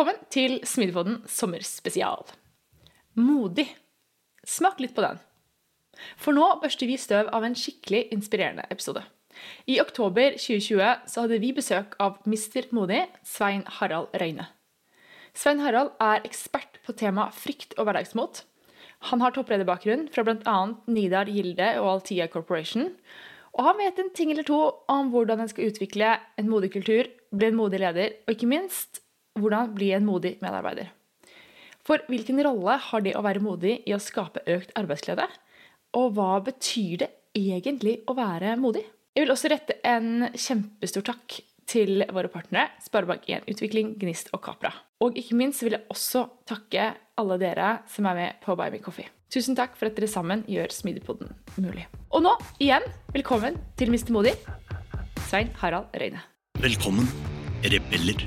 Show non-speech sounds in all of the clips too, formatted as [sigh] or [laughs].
Velkommen til Smidigpodden sommerspesial. Modig. Smak litt på den. For nå børster vi støv av en skikkelig inspirerende episode. I oktober 2020 så hadde vi besøk av Mr. Modig, Svein Harald Røyne. Svein Harald er ekspert på tema frykt og hverdagsmot. Han har topplederbakgrunn fra bl.a. Nidar Gilde og Altia Corporation. Og han vet en ting eller to om hvordan en skal utvikle en modig kultur, bli en modig leder, og ikke minst hvordan bli en modig medarbeider. For hvilken rolle har det å være modig i å skape økt arbeidsglede? Og hva betyr det egentlig å være modig? Jeg vil også rette en kjempestor takk til våre partnere Sparebank1 Utvikling, Gnist og Capra. Og ikke minst vil jeg også takke alle dere som er med på Buy Me Coffee. Tusen takk for at dere sammen gjør Smidigpodden mulig. Og nå, igjen, velkommen til Mr. Modig, Svein Harald Røyne. Velkommen, rebeller,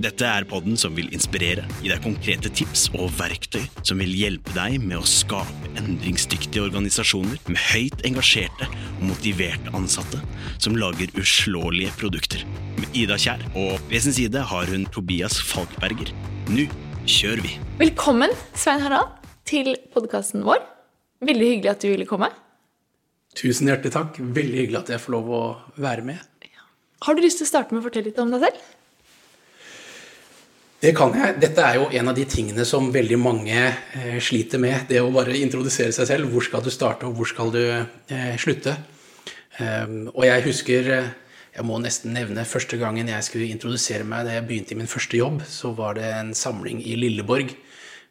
Dette er podden som vil inspirere, gi deg konkrete tips og verktøy som vil hjelpe deg med å skape endringsdyktige organisasjoner med høyt engasjerte og motiverte ansatte som lager uslåelige produkter. Med Ida Kjær og ved sin side har hun Tobias Falkberger. Nå kjører vi! Velkommen, Svein Harald, til podkasten vår. Veldig hyggelig at du ville komme. Tusen hjertelig takk. Veldig hyggelig at jeg får lov å være med. Har du lyst til å starte med å fortelle litt om deg selv? Det kan jeg. Dette er jo en av de tingene som veldig mange eh, sliter med. Det å bare introdusere seg selv. Hvor skal du starte, og hvor skal du eh, slutte? Um, og jeg husker eh, Jeg må nesten nevne første gangen jeg skulle introdusere meg da jeg begynte i min første jobb, så var det en samling i Lilleborg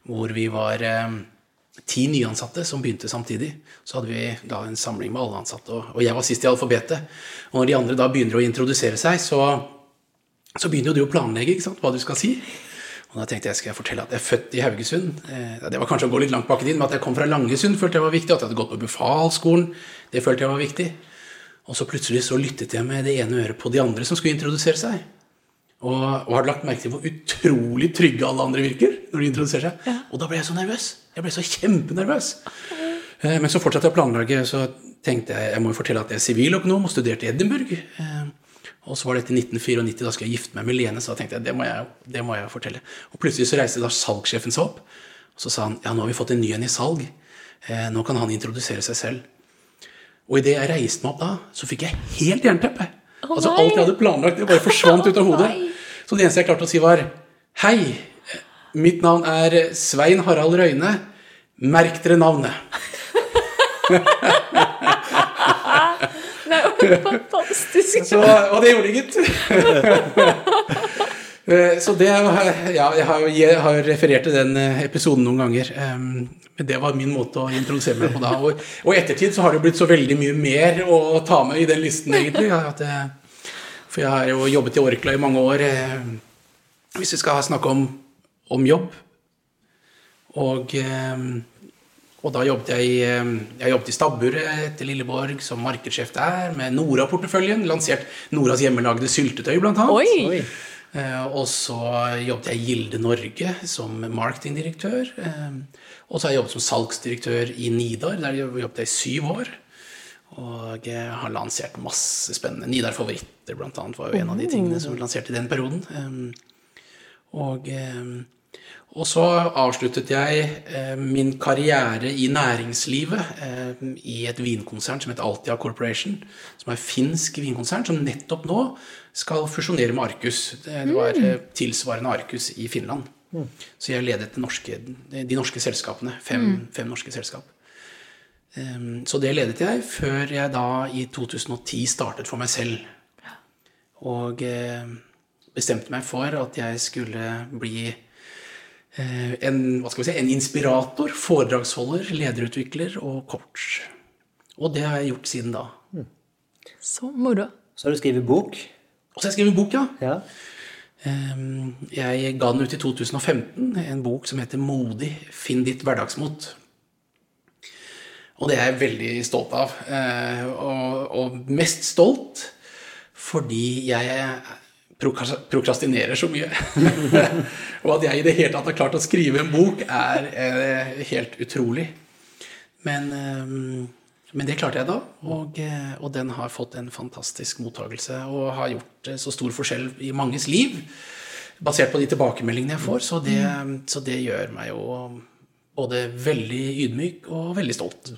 hvor vi var eh, ti nyansatte som begynte samtidig. Så hadde vi da en samling med alle ansatte, og, og jeg var sist i alfabetet. Og når de andre da begynner å introdusere seg, så så begynner jo du å planlegge ikke sant, hva du skal si. Og da tenkte jeg skal jeg fortelle at jeg er født i Haugesund. Eh, det var kanskje å gå litt langt bak i men at jeg kom fra Langesund, følte jeg var viktig. At jeg hadde gått på befalsskolen, det følte jeg var viktig. Og så plutselig så lyttet jeg med det ene øret på de andre som skulle introdusere seg. Og, og har lagt merke til hvor utrolig trygge alle andre virker når de introduserer seg. Ja. Og da ble jeg så nervøs. Jeg ble så kjempenervøs. Eh, men så fortsatte jeg å planlegge, så tenkte jeg jeg må jo fortelle at jeg er siviløkonom og studerte i Edinburgh. Eh, og så var dette i 1994, da skulle jeg gifte meg med Lene. Så da tenkte jeg det må jeg, det må jeg fortelle. Og plutselig så reiste da salgssjefen seg opp. Og så sa han ja, nå har vi fått en ny en i salg. Eh, nå kan han introdusere seg selv. Og idet jeg reiste meg opp da, så fikk jeg helt jernteppe. Oh, altså Alt jeg hadde planlagt, det bare forsvant ut av hodet. Så det eneste jeg klarte å si, var Hei, mitt navn er Svein Harald Røyne. Merk dere navnet. [laughs] [laughs] Fantastisk. Så, og det gjorde de, gitt. [laughs] Så det Ja, jeg har, jeg har, referert til den eh, episoden noen ganger. Men det var min måte å introdusere meg på da. Og, i ettertid så har det blitt så veldig mye mer å ta med i den listen, egentlig. For jeg har jo jobbet i Orkla i mange år. Eh, hvis vi skal snakke om, om jobb. Og og da jobbet jeg, jeg jobbet i stabburet til Lilleborg som markedssjef der, med Nora-porteføljen. Lansert Noras hjemmelagde syltetøy, blant annet. Oi. Eh, og så jobbet jeg i Gilde Norge som marketingdirektør. Og så har jeg jobbet som salgsdirektør i Nidar. Der jobbet jeg i syv år. Og jeg har lansert masse spennende. Nidar Favoritter, blant annet, var jo en av de tingene som vi lanserte i den perioden. Og og så avsluttet jeg eh, min karriere i næringslivet eh, i et vinkonsern som heter Altia Corporation. Som er et finsk vinkonsern som nettopp nå skal fusjonere med Arcus. Det, det var eh, tilsvarende Arcus i Finland. Mm. Så jeg ledet de norske, de norske selskapene. Fem, mm. fem norske selskap. Um, så det ledet jeg før jeg da i 2010 startet for meg selv. Og bestemte meg for at jeg skulle bli en, hva skal vi si, en inspirator, foredragsholder, lederutvikler og coach. Og det har jeg gjort siden da. Så moro. Så har du skrevet bok? Og så har jeg skrevet bok, ja. ja. Ehm, Jeg ga den ut i 2015, en bok som heter 'Modig finn ditt hverdagsmot'. Og det er jeg veldig stolt av. Eh, Og, og mest stolt fordi jeg prokrastinerer så mye. [laughs] og at jeg i det hele tatt har klart å skrive en bok, er eh, helt utrolig. Men, eh, men det klarte jeg da, og, eh, og den har fått en fantastisk mottagelse og har gjort eh, så stor forskjell i manges liv, basert på de tilbakemeldingene jeg får. Så det, så det gjør meg jo både veldig ydmyk og veldig stolt.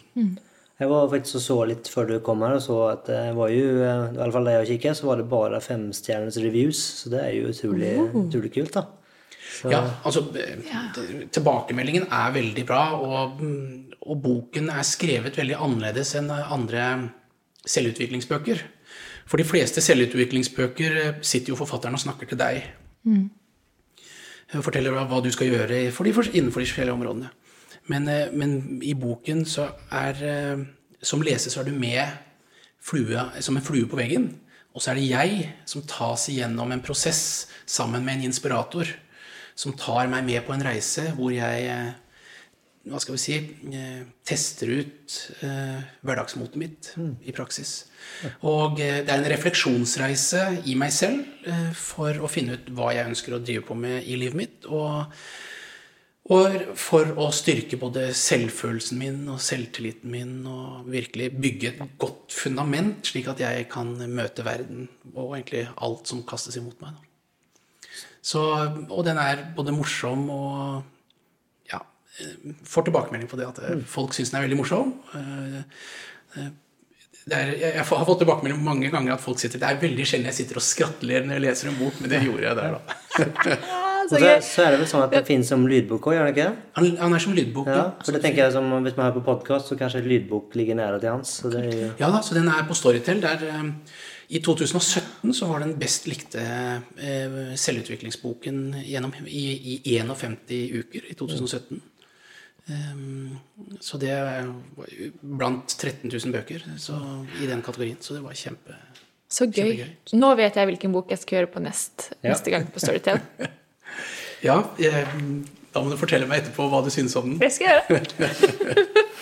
Jeg var faktisk og så litt før du kom her, og så at det var jo, i alle fall da jeg kikket, så var det bare femstjerners reviews, så det er jo utrolig, utrolig kult da. Ja, altså ja. Tilbakemeldingen er veldig bra, og, og boken er skrevet veldig annerledes enn andre selvutviklingsbøker. For de fleste selvutviklingsbøker eh, sitter jo forfatteren og snakker til deg. Mm. Forteller deg hva du skal gjøre for de, innenfor de forskjellige områdene. Men, eh, men i boken så er eh, Som leser så er du med flue, som en flue på veggen. Og så er det jeg som tas igjennom en prosess sammen med en inspirator. Som tar meg med på en reise hvor jeg eh, hva skal vi si, tester ut eh, hverdagsmotet mitt i praksis. Og eh, det er en refleksjonsreise i meg selv eh, for å finne ut hva jeg ønsker å drive på med i livet mitt. Og, og for å styrke både selvfølelsen min og selvtilliten min og virkelig bygge et godt fundament, slik at jeg kan møte verden og egentlig alt som kastes imot meg. Så, og den er både morsom og ja, eh, får tilbakemelding på det at eh, folk syns den er veldig morsom. Eh, er, jeg har fått tilbakemelding mange ganger at folk sitter Det er veldig sjelden jeg sitter og skrattler når jeg leser en bok, men det gjorde jeg der, da. [laughs] Og så, så er det vel sånn at det finnes som lydbok også, gjør det ikke det? Han, han er som lydbok. Ja, Ja, for det tenker jeg som hvis man hører på podcast, så kanskje lydbok ligger nære til hans. Så det ja. ja da, så den er på Storytel. Der, eh, I 2017 så var den best likte eh, selvutviklingsboken gjennom, i, i 51 uker i 2017. Um, så det er blant 13 000 bøker så, i den kategorien. Så det var kjempe... Så gøy. Kjempegøy. Nå vet jeg hvilken bok jeg skal høre på nest, Ja. neste gang på Storytel. [laughs] Ja, jeg, da må du fortelle meg etterpå hva du syns om den. Det skal jeg gjøre. [laughs]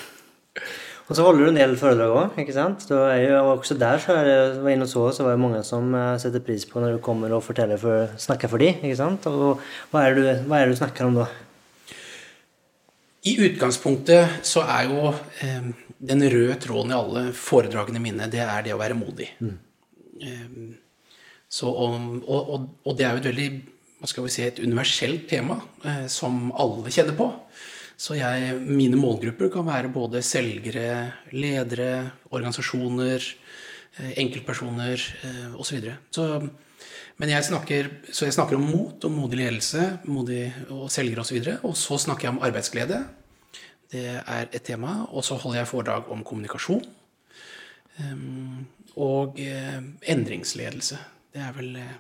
Og så holder du en del foredrag òg, ikke sant? Du er jo, og også der så er det, var inne og så, så var det mange som eh, setter pris på når du kommer og forteller for, snakker for dem, ikke sant? Og hva er, det du, hva er det du snakker om da? I utgangspunktet så er jo eh, den røde tråden i alle foredragene mine, det er det å være modig. Eh, så, og, og, og, og det er jo et veldig skal vi si, et universelt tema eh, som alle kjenner på. Så jeg, mine målgrupper kan være både selgere, ledere, organisasjoner, eh, enkeltpersoner eh, osv. Så, videre. så jeg snakker, så jeg snakker om mot og modig ledelse modig og selgere osv. Og, så og så snakker jeg om arbeidsglede. Det er et tema. Og så holder jeg foredrag om kommunikasjon. Um, og eh, endringsledelse. Det er vel eh,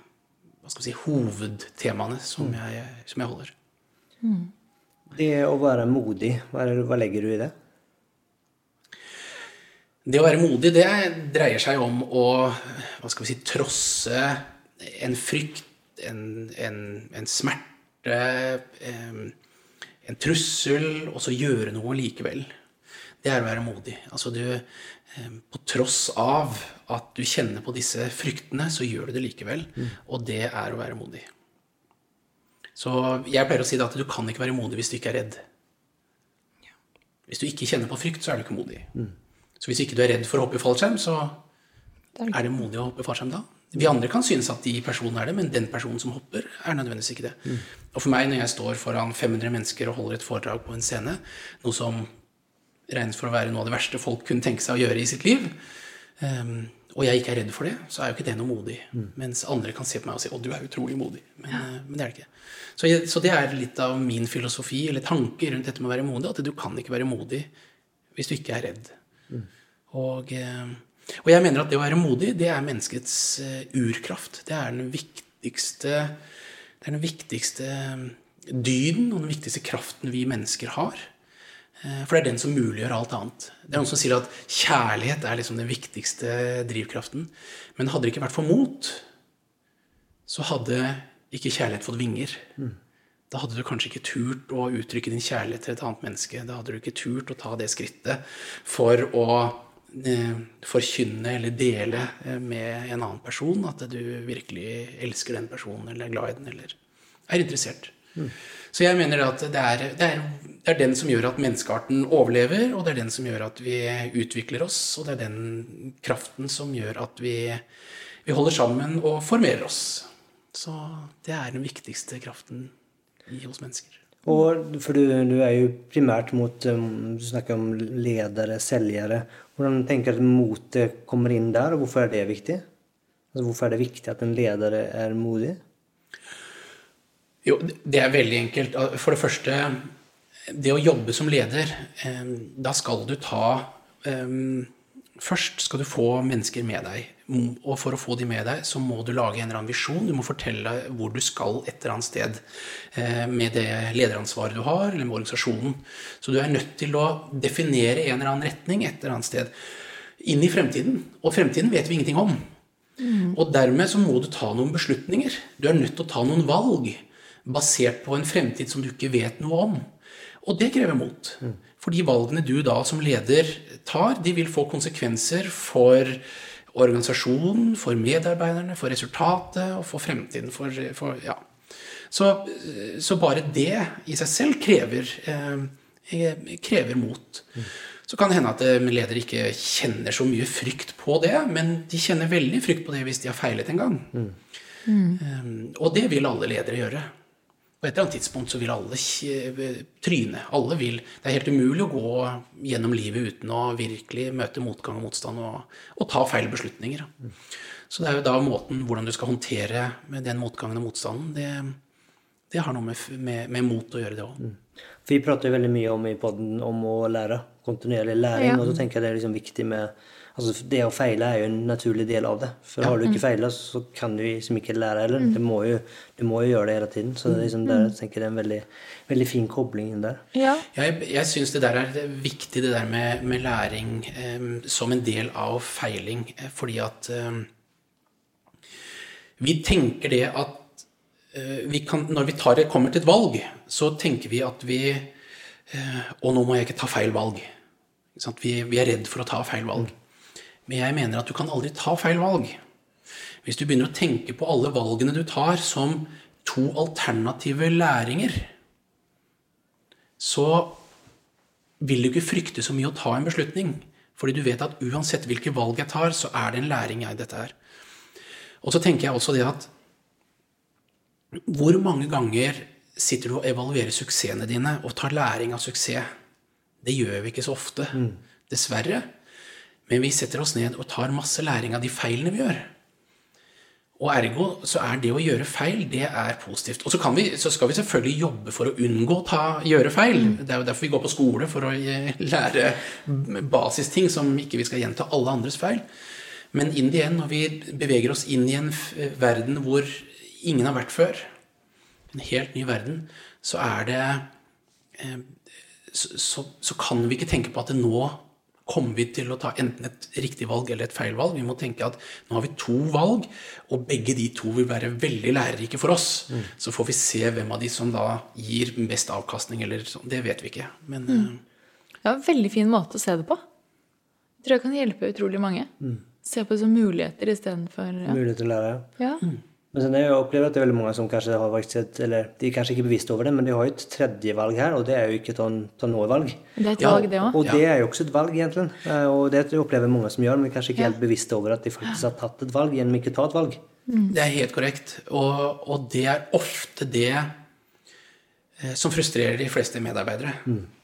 hva skal vi si, hovedtemaene som jeg, som jeg holder. Det å være modig, hva, er hva legger du i det? Det å være modig, det dreier seg om å hva skal vi si, trosse en frykt, en, en, en smerte, en trussel, og så gjøre noe likevel. Det er å være modig. Altså du, på tross av at du kjenner på disse fryktene, så gjør du det likevel. Og det er å være modig. Så jeg pleier å si at du kan ikke være modig hvis du ikke er redd. Hvis du ikke kjenner på frykt, så er du ikke modig. Så hvis ikke du er redd for å hoppe i fallskjerm, så er det modig å hoppe i fallskjerm da. Vi andre kan synes at de personene er det, men den personen som hopper, er nødvendigvis ikke det. Og for meg, når jeg står foran 500 mennesker og holder et foredrag på en scene, noe som regnes for å være noe av det verste folk kunne tenke seg å gjøre i sitt liv, um, og jeg ikke er redd for det, så er jo ikke det noe modig. Mens andre kan se på meg og si 'Å, du er utrolig modig'. Men, ja. men det er det ikke. Så, jeg, så det er litt av min filosofi, eller tanke rundt dette med å være modig, at du kan ikke være modig hvis du ikke er redd. Og, eh, og jeg mener at det å være modig, det er menneskets eh, urkraft. Det er den viktigste, det er den viktigste eh, dyden og den viktigste kraften vi mennesker har. Eh, For det er den som muliggjør alt annet. Det er noen som sier at kjærlighet er liksom den viktigste drivkraften. Men hadde det ikke vært for mot, så hadde ikke kjærlighet fått vinger. Da hadde du kanskje ikke turt å uttrykke din kjærlighet til et annet menneske. Da hadde du ikke turt å ta det skrittet for å eh, forkynne eller dele eh, med en annen person at du virkelig elsker den personen eller er glad i den eller er interessert. Så jeg mener at det er, det, er, det er den som gjør at menneskearten overlever, og det er den som gjør at vi utvikler oss, og det er den kraften som gjør at vi, vi holder sammen og formerer oss. Så det er den viktigste kraften i oss mennesker. Og for du, du er jo primært mot um, Du snakker om ledere, selgere. Hvordan tenker du at motet kommer inn der, og hvorfor er det viktig? Altså, hvorfor er det viktig at en leder er modig? Jo, det er veldig enkelt. For det første, det å jobbe som leder, eh, da skal du ta eh, Først skal du få mennesker med deg. Og for å få de med deg, så må du lage en eller annen visjon. Du må fortelle hvor du skal et eller annet sted eh, med det lederansvaret du har, eller med organisasjonen. Så du er nødt til å definere en eller annen retning et eller annet sted inn i fremtiden. Og fremtiden vet vi ingenting om. Og dermed så må du ta noen beslutninger. Du er nødt til å ta noen valg basert på en fremtid som du ikke vet noe om. Og det krever mot. For de valgene du da som leder tar, de vil få konsekvenser for organisasjonen, for medarbeiderne, for resultatet og for fremtiden. For, for, ja. så, så bare det i seg selv krever, eh, krever mot. Så kan det hende at eh, ledere ikke kjenner så mye frykt på det, men de kjenner veldig frykt på det hvis de har feilet en gang. Um, og det vil alle ledere gjøre. På et eller annet tidspunkt så vil alle tryne. Alle vil. Det er helt umulig å gå gjennom livet uten å virkelig møte motgang og motstand og, og ta feil beslutninger. Så det er jo da måten hvordan du skal håndtere med den motgangen og motstanden, det, det har noe med, med, med mot å gjøre, det òg. For vi prater jo veldig mye om i podden om å lære. Kontinuerlig læring. Ja. Og så tenker jeg det er liksom viktig med Altså det å feile er jo en naturlig del av det. For har du ikke feila, så kan du liksom ikke lære heller. Du, må jo, du må jo gjøre det hele tiden. Så det er liksom der, jeg tenker det er en veldig, veldig fin kobling inn der. Ja. Jeg, jeg syns det der er viktig, det der med, med læring eh, som en del av feiling. eh, Fordi at eh, vi tenker det at eh, vi kan, når vi tar, kommer til et valg, så tenker vi at vi eh, Og nå må jeg ikke ta feil valg. Vi, vi er redd for å ta feil valg. Men jeg mener at du kan aldri ta feil valg. Hvis du begynner å tenke på alle valgene du tar som to alternative læringer, så vil du ikke frykte så mye å ta en beslutning. Fordi du vet at uansett hvilke valg jeg tar, så er det en læring jeg dette er. Og så tenker jeg også det at hvor mange ganger sitter du og evaluerer suksessene dine og tar læring av suksess? Det gjør vi ikke så ofte, dessverre. Men vi setter oss ned og tar masse læring av de feilene vi gjør. Og ergo så er det å gjøre feil, det er positivt. Og så, kan vi, så skal vi selvfølgelig jobbe for å unngå å ta, gjøre feil. Det er jo derfor vi går på skole, for å eh, lære basisting som ikke vi skal gjenta alle andres feil. Men inn igjen, når vi beveger oss inn i en verden hvor ingen har vært før, en helt ny verden, så er det eh, så, så, så kan vi ikke tenke på at det nå kommer vi til å ta enten et riktig valg eller et feil valg. Vi må tenke at nå har vi to valg, og begge de to vil være veldig lærerike for oss. Så får vi se hvem av de som da gir best avkastning, eller sånn. Det vet vi ikke. Men mm. Det var en veldig fin måte å se det på. Jeg tror jeg kan hjelpe utrolig mange. Se på det som muligheter istedenfor ja. Muligheter til å lære. ja. Men sen er jeg opplever at det er veldig mange som kanskje har et, eller de er kanskje ikke bevisst over det, men de har jo et tredje valg her, og det er jo ikke ta, ta noe valg. Det er et Ja, valg, det òg. Og det er jo også et valg, egentlig. Eh, Og det opplever mange som gjør, men kanskje ikke Ja. helt bevisst over at de faktisk har tatt et valg gjennom ikke å ta et valg. Det er helt korrekt. Og, og det er ofte det eh, som frustrerer de fleste medarbeidere.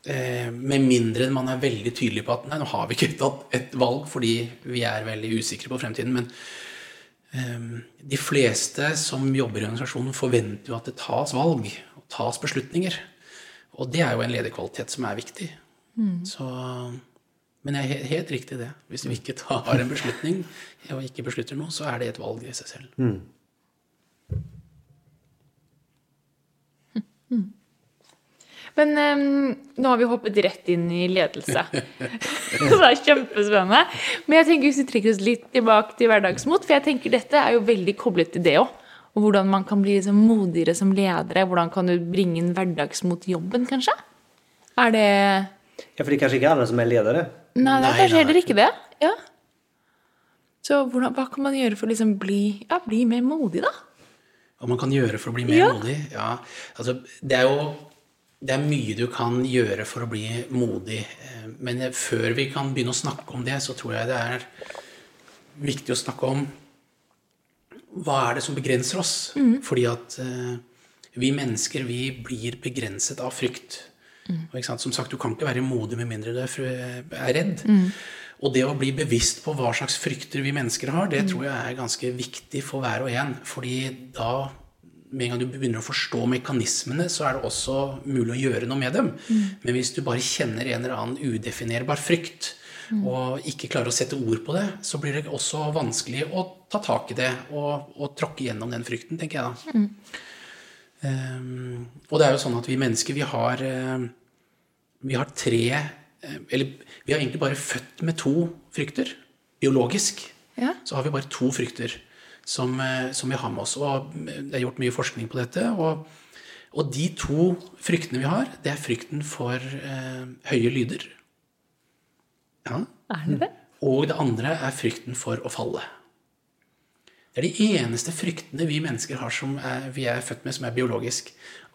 Eh, med mindre man er veldig tydelig på at nei, nå har vi ikke tatt et valg fordi vi er veldig usikre på fremtiden. Men eh, de fleste som jobber i organisasjonen, forventer jo at det tas valg og tas beslutninger. Og det er jo en lederkvalitet som er viktig. Så, men jeg er he- helt riktig det. Hvis vi ikke tar en beslutning og ikke beslutter noe, så er det et valg i seg selv. Men um, nå har vi hoppet rett inn i ledelse. [laughs] [laughs] Så det er kjempespennende. Men jeg tenker hvis vi trekker oss litt tilbake til hverdagsmot, for jeg tenker dette er jo veldig koblet til det òg. Og hvordan man kan bli liksom modigere som ledere. Hvordan kan du bringe inn hverdagsmot i jobben, kanskje? Er det Ja, for det er kanskje ikke alle som er ledere. Nei, det er kanskje heller ikke det. Ja. Så hvordan, hva kan man gjøre for å liksom bli, ja, bli mer modig, da? Hva man kan gjøre for å bli mer Ja. modig? Ja, altså, det er jo det er mye du kan gjøre for å bli modig. eh, Men før vi kan begynne å snakke om det, så tror jeg det er viktig å snakke om hva er det som begrenser oss. Fordi at eh, vi mennesker, vi blir begrenset av frykt. Sant? Som sagt, du kan ikke være modig med mindre du er redd. redd. Og det å bli bevisst på hva slags frykter vi mennesker har, det tror jeg er ganske viktig for hver og en. Fordi da, med en gang du begynner å forstå mekanismene, så er det også mulig å gjøre noe med dem. Men hvis du bare kjenner en eller annen udefinerbar frykt, og ikke klarer å sette ord på det, så blir det også vanskelig å ta tak i det og, og tråkke gjennom den frykten, tenker jeg da. Um, og det er jo sånn at vi mennesker, vi har, eh, vi har tre eh, Eller vi har egentlig bare født med to frykter. Biologisk Ja. så har vi bare to frykter som, eh, som vi har med oss. Og det er gjort mye forskning på dette. Og, og de to fryktene vi har, det er frykten for eh, høye lyder. Ja. Er det det? Og det andre er frykten for å falle. Det er de eneste fryktene vi mennesker har som er, vi er født med, som er biologisk.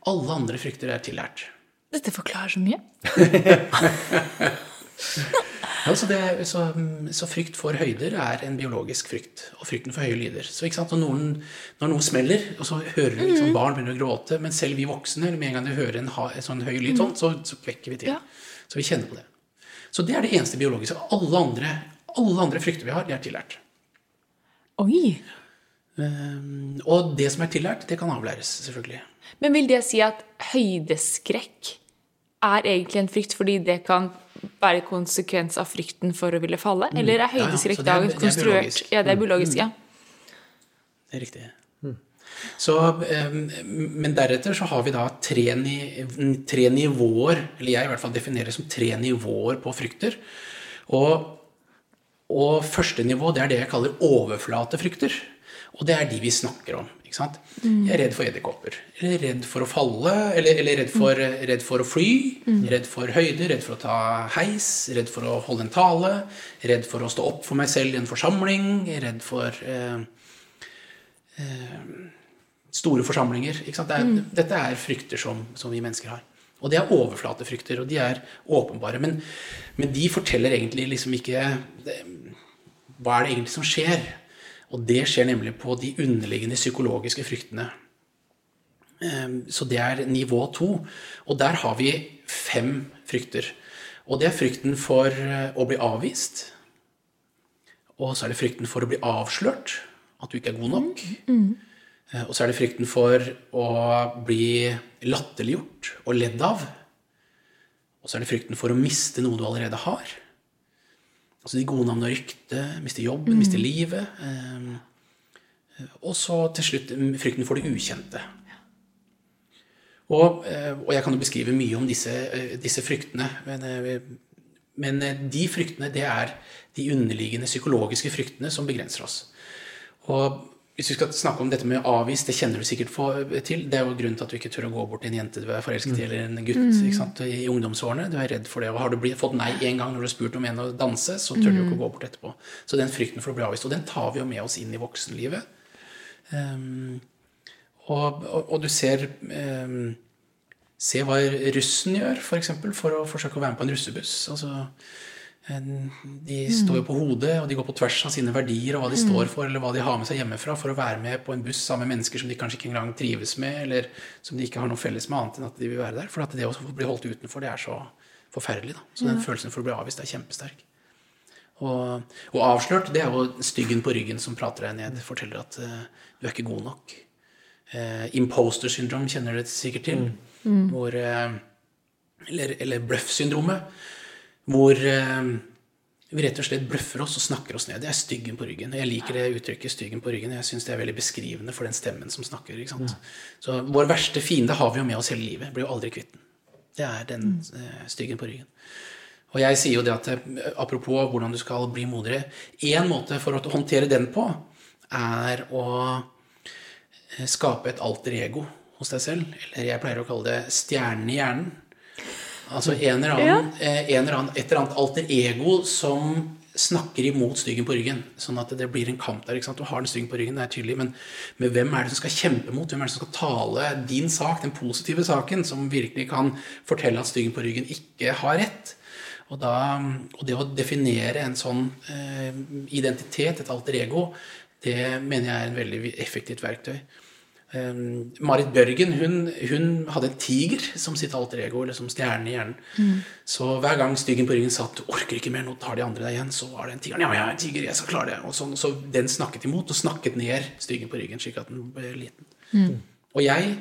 Alle andre frykter er tillært. Dette forklarer så mye. [laughs] [laughs] Ja, så, det, så, så frykt for høyder er en biologisk frykt. Og frykten for høye lyder. Så når, noen, når noe smeller, og så hører du liksom, barn begynner å gråte, men selv vi voksne, eller med en gang du hører en, en sånn høy lyd, sånn, så, så kvekker vi til. Ja. Så vi kjenner på det. Så det er det eneste biologiske. Alle andre, alle andre frykter vi har, de er tillært. Oi! Um, og det som er tillært, det kan avlæres, selvfølgelig. Men vil det si at høydeskrekk er egentlig en frykt fordi det kan være konsekvens av frykten for å ville falle? Eller er høydeskrekk Ja, ja, så er- er konstruert. Mm. Ja, det er biologisk, ja. Det er riktig. Så, um, men deretter så har vi da tre, tre nivåer, eller jeg i hvert fall definerer som tre nivåer på frykter. Og, og første nivå, det er det jeg kaller overflatefrykter. Og det er de vi snakker om. ikke sant? Jeg er redd for edderkopper. Eller redd for å falle. Eller, eller redd, for, redd for å fly. Redd for høyde. Redd for å ta heis. Redd for å holde en tale. Redd for å stå opp for meg selv i en forsamling. Redd for eh, store forsamlinger. Det er, Dette er frykter som, som vi mennesker har. Og det er overflatefrykter, og de er åpenbare. Men, men de forteller egentlig liksom ikke det, Hva er det egentlig som skjer? Og det skjer nemlig på de underliggende psykologiske fryktene. Ehm, Så det er nivå to. Og der har vi fem frykter. Og det er frykten for eh, å bli avvist. Og så er det frykten for å bli avslørt. At du ikke er god nok. Mm. Og så er det frykten for å bli latterliggjort og ledd av. Og så er det frykten for å miste noe du allerede har. Altså de gode navn og rykte, mister jobben, mister livet. eh, Og så til slutt mm, frykten for det ukjente. Og, eh, og jeg kan jo beskrive mye om disse, eh, disse fryktene. Men, eh, men de fryktene, det er de underliggende psykologiske fryktene som begrenser oss. Og hvis vi skal snakke om dette med avvist, det kjenner du sikkert for, til. Det er jo grunnen til at du ikke tør å gå bort til en jente du er forelsket i, eller en gutt sant, i ungdomsårene. Du er redd for det. Og har du blitt, fått nei én gang når du har spurt om en å danse, så tør du jo ikke å gå bort etterpå. Så den frykten for å bli avvist, og den tar vi jo med oss inn i voksenlivet. Um, og, og, og du ser um, Se hva russen gjør, f.eks., for, for å forsøke å være med på en russebuss. Altså, de står jo på hodet, og de går på tvers av sine verdier og hva de står for, eller hva de har med seg hjemmefra, for å være med på en buss sammen med mennesker som de kanskje ikke engang trives med, eller som de ikke har noe felles med annet enn at de vil være der. For at det å bli holdt utenfor, det er så forferdelig. da. Så den følelsen for å bli avvist er kjempesterk. Og, og avslørt, det er jo styggen på ryggen som prater deg ned. Forteller at uh, du er ikke god nok. Uh, imposter syndrom kjenner dere sikkert til. Hvor, uh, eller eller bløff-syndromet. Hvor eh, vi rett og slett bløffer oss og snakker oss ned. Det er styggen på ryggen. Jeg liker det uttrykket 'styggen på ryggen'. Jeg syns det er veldig beskrivende for den stemmen som snakker. sant? Så vår verste fiende har vi jo med oss hele livet. Blir jo aldri kvitt den. Det er den eh, styggen på ryggen. Og jeg sier jo det at eh, apropos hvordan du skal bli modigere Én måte for å håndtere den på, er å skape et alter ego hos deg selv. Eller jeg pleier å kalle det stjernen i hjernen. Altså en eller annen, ja. en eller annen, et eller annet alter ego som snakker imot styggen på ryggen. Sånn at det blir en kamp der. ikke sant? Du har den styggen på ryggen, det er tydelig, men, men hvem er det som skal kjempe mot? Hvem er det som skal tale din sak, den positive saken, som virkelig kan fortelle at styggen på ryggen ikke har rett? Og, da, og det å definere en sånn eh, identitet, et alter ego, det mener jeg er en veldig effektivt verktøy. Um, Marit Bjørgen hun, hun, hadde en tiger som sitt alter ego, eller som stjerne i hjernen. Mm. Så hver gang styggen på ryggen satt 'du orker ikke mer, nå tar de andre deg igjen', så var det en tiger. 'Ja, jeg er en tiger, jeg skal klare det'. Og sånn, så den snakket imot, og snakket ned styggen på ryggen, slik at den ble liten. Mm. Og jeg,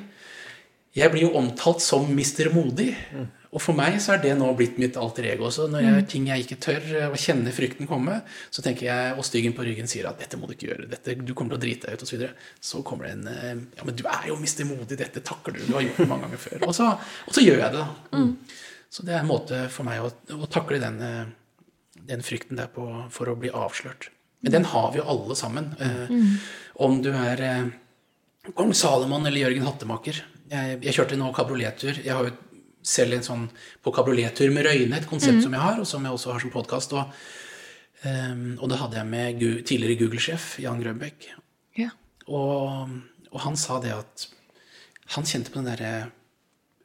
jeg blir jo omtalt som Mister Modig. Mm. Og for meg så er det nå blitt mitt alter ego. også. når jeg, gjør ting jeg ikke tør, å kjenne frykten komme, så tenker jeg, og styggen på ryggen sier at 'dette må du ikke gjøre', dette, 'du kommer til å drite deg ut', osv. Så, videre. så kommer det en eh, 'ja, men du er jo mister modig, dette takler du, du har gjort det mange ganger før'. Og så, og så gjør jeg det, da. Mm. Så det er en måte for meg å, å takle den, eh, den, frykten der på for å bli avslørt. Men den har vi jo alle sammen. Eh, mm. Om du er kong Salomon eller Jørgen Hattemaker. Jeg, jeg kjørte nå kabriolettur. Jeg har jo selv en sånn på kabriolettur med Røyne, et konsept mm. som jeg har, og som jeg også har som podkast. Og, um, og det hadde jeg med tidligere Google-sjef Jan Grønbæk. Ja. Og, og, han sa det at han kjente på den derre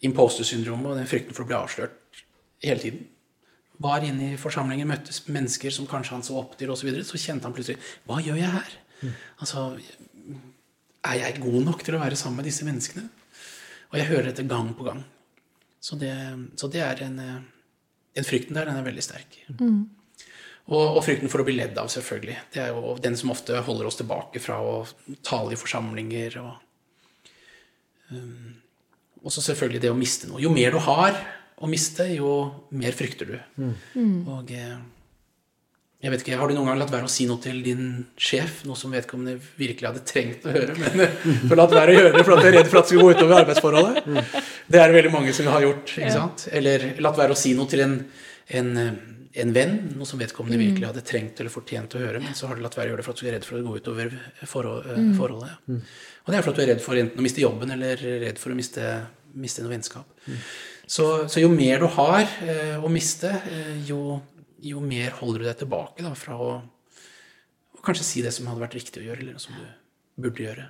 imposter-syndromet og den frykten for å bli avslørt hele tiden. Var inne i forsamlinger, møttes mennesker som kanskje han så opp til, osv. Så, videre, så kjente han plutselig Hva gjør jeg her? Mm. Altså, er jeg god nok til å være sammen med disse menneskene? Og jeg hører dette gang på gang. Så det, så det er en, Den frykten der, den er veldig sterk. Mm. Og, og, frykten for å bli ledd av, selvfølgelig. Det er jo den som ofte holder oss tilbake fra å tale i forsamlinger. Og, um, og så selvfølgelig det å miste noe. Jo mer du har å miste, jo mer frykter du. Mm. Og eh, jeg vet ikke, Har du noen gang latt være å si noe til din sjef? Noe som vedkommende virkelig hadde trengt å høre, men for har latt være å gjøre det for at du er redd for at det skal gå utover arbeidsforholdet? Det er det veldig mange som har gjort. ikke sant? Eller latt være å si noe til en, en, en venn, noe som vedkommende mm. virkelig hadde trengt eller fortjent å høre, men så har du latt være å gjøre det for at du er redd for å gå utover eh, mm. forholdet. Og det er for at du er redd for enten å miste jobben eller redd for å miste, miste noe vennskap. Så, så, jo mer du har eh, å miste, eh, jo jo mer holder du deg tilbake da, fra å, å, kanskje si det som hadde vært riktig å gjøre, eller som du burde gjøre.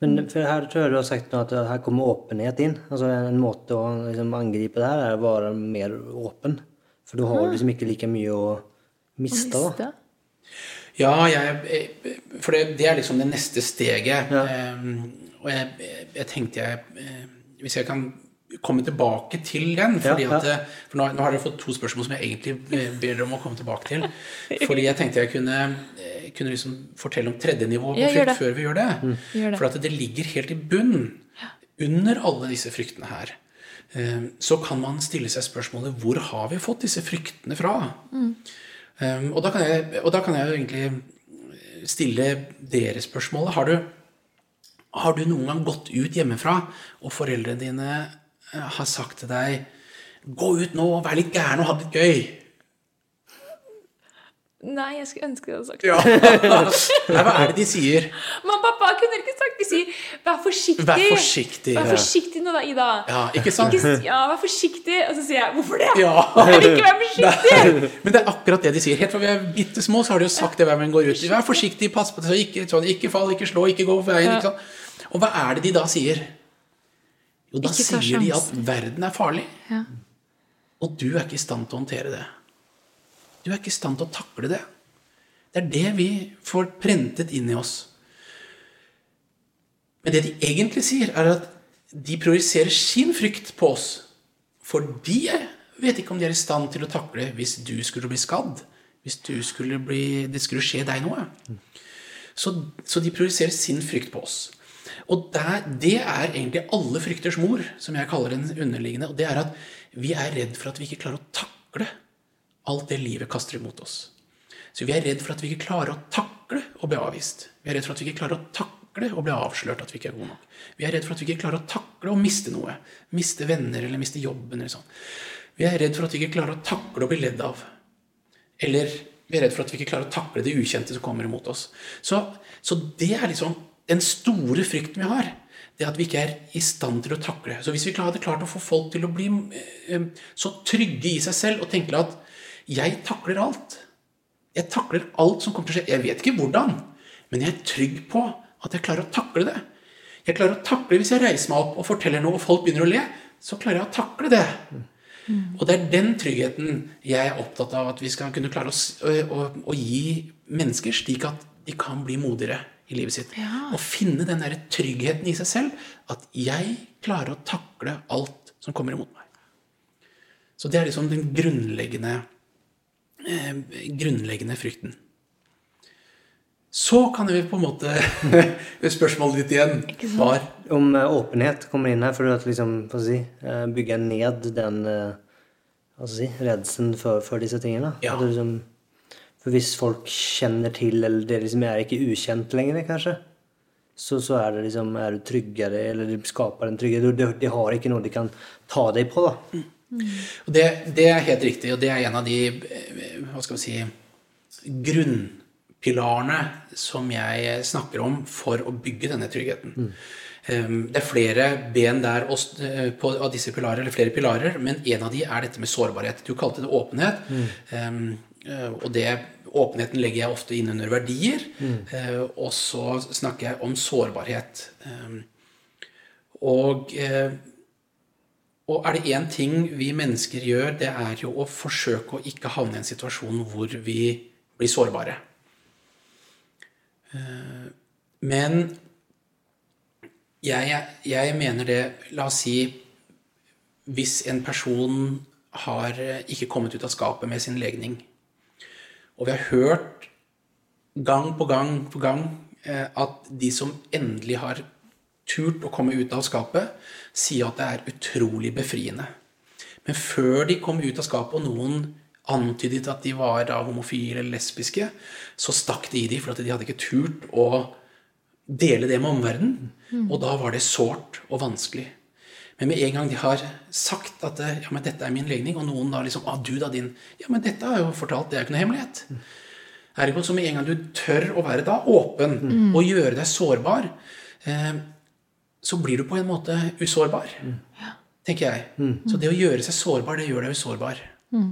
Men for her tror jeg du har sagt at her kommer åpenhet inn. Altså En måte å liksom, angripe det her er å være mer åpen. For du har liksom ikke like mye å miste. da. Ja, jeg, for det, det, er liksom det neste steget. Ja. Um, og jeg, jeg, tenkte jeg eh, Hvis jeg kan komme tilbake til den. fordi ja, ja. at, for nå, nå, har dere fått to spørsmål som jeg egentlig ber dere om å komme tilbake til. Fordi jeg tenkte jeg kunne, eh, kunne liksom fortelle om tredje nivå på frykt før vi gjør det. Mm. Gjør det. For at det ligger helt i bunnen under alle disse fryktene her. Eh, så kan man stille seg spørsmålet hvor har vi fått disse fryktene fra? Mm. Um, og, da kan jeg, og da kan jeg jo egentlig stille dere spørsmålet. Har du, har du noen gang gått ut hjemmefra, og foreldrene dine har sagt til deg 'Gå ut nå, vær litt gæren og ha det gøy'. Nei, jeg skulle ønske det hadde sagt det. Ja. [laughs] Nei, hva er det de sier? Mamma og pappa kunne ikke sagt De sier 'vær forsiktig'. Vær forsiktig, vær forsiktig nå da, Ida. Ja, ikke sant? Ikke, ja, vær forsiktig. Og så sier jeg 'hvorfor det?' Ja. Jeg [laughs] vil ikke være forsiktig. Nei, [laughs] men det er akkurat det de sier. Helt fra vi er bitte små, så har de jo sagt det hver gang går ut. Vær forsiktig, pass på det, ikke, sånn, ikke fall, ikke slå, ikke gå på veien. Ikke sant? Og hva er det de da sier? Jo, da sier de at verden er farlig. Ja. Og du er ikke i stand til å håndtere det. Du er ikke i stand til å takle det. Det er det vi får prentet inn i oss. Men det de egentlig sier, er at de projiserer sin frykt på oss. For de vet ikke om de er i stand til å takle hvis du skulle bli skadd. Hvis skulle bli, det skulle skje deg noe. Så, så de projiserer sin frykt på oss. Og der, det er egentlig alle frykters mor, som jeg kaller den underliggende. Og det er at vi er redd for at vi ikke klarer å takle alt det livet kaster imot oss. Så vi er redd for at vi ikke klarer å takle å bli avvist. Vi er redd for at vi ikke klarer å takle å bli avslørt at vi ikke er gode nok. Vi er redd for at vi ikke klarer å takle å miste noe. Miste venner eller miste jobben eller sånn. Vi er redd for at vi ikke klarer å takle å bli ledd av. Eller vi er redd for at vi ikke klarer å takle det ukjente som kommer imot oss. Så, så det er liksom den store frykten vi har, det at vi ikke er i stand til å takle. Så hvis vi hadde klart å få folk til å bli eh, så trygge i seg selv og tenke at 'jeg takler alt', jeg takler alt som kommer til å skje Jeg vet ikke hvordan, men jeg er trygg på at jeg klarer å takle det. Jeg klarer å takle Hvis jeg reiser meg opp og forteller noe, og folk begynner å le, så klarer jeg å takle det. Og det er den tryggheten jeg er opptatt av at vi skal kunne klare å, å, å gi mennesker, slik at de kan bli modigere i livet sitt. Ja. Og finne den der tryggheten i seg selv. At jeg klarer å takle alt som kommer imot meg. Så det er liksom den grunnleggende, eh, grunnleggende frykten. Så kan vi på en måte [laughs] Spørsmålet ditt igjen var Om uh, åpenhet kommer inn her for å liksom, si, uh, bygge ned den uh, si, redselen for, for, disse tingene. Ja. Liksom, for hvis folk kjenner til, eller det liksom er ikke ukjent lenger, kanskje, så, så er, det liksom, er du tryggere, eller det skaper en trygghet. De, de, har ikke noe de kan ta deg på, da. Mm. Det, det, er helt riktig, og det er en av de hva skal vi si, grunnpilarene som jeg snakker om for å bygge denne tryggheten. Mm. Det er flere ben der eh, på, av disse pilarer, eller flere pilarer, men en av de er dette med sårbarhet. Du kalte det åpenhet. Mm. Um, og det, åpenheten legger jeg ofte inn under verdier. Mm. Og så snakker jeg om sårbarhet. Um, og, og er det én ting vi mennesker gjør, det er jo å forsøke å ikke havne i en situasjon hvor vi blir sårbare. Eh, men jeg, jeg, mener det La oss si hvis en person har eh, ikke kommet ut av skapet med sin legning, og vi har hørt gang på gang på gang eh, at de som endelig har turt å komme ut av skapet, sier at det er utrolig befriende. Men før de kom ut av skapet, og noen antydet at de var da homofile eller lesbiske, så stakk de i dem, for de hadde ikke turt å dele det med omverdenen. Mm. Og da var det sårt og vanskelig. Men med en gang de har sagt at ja, men dette er min legning, og noen da liksom ah, du da din, ja, men dette har jeg jo fortalt, det er jo ikke noe hemmelighet. Mm. Ergo så med en gang du tør å være da åpen mm. og gjøre deg sårbar, eh, så blir du på en måte usårbar, mm. tenker jeg. Mm. Så det å gjøre seg sårbar, det gjør deg usårbar. Mm.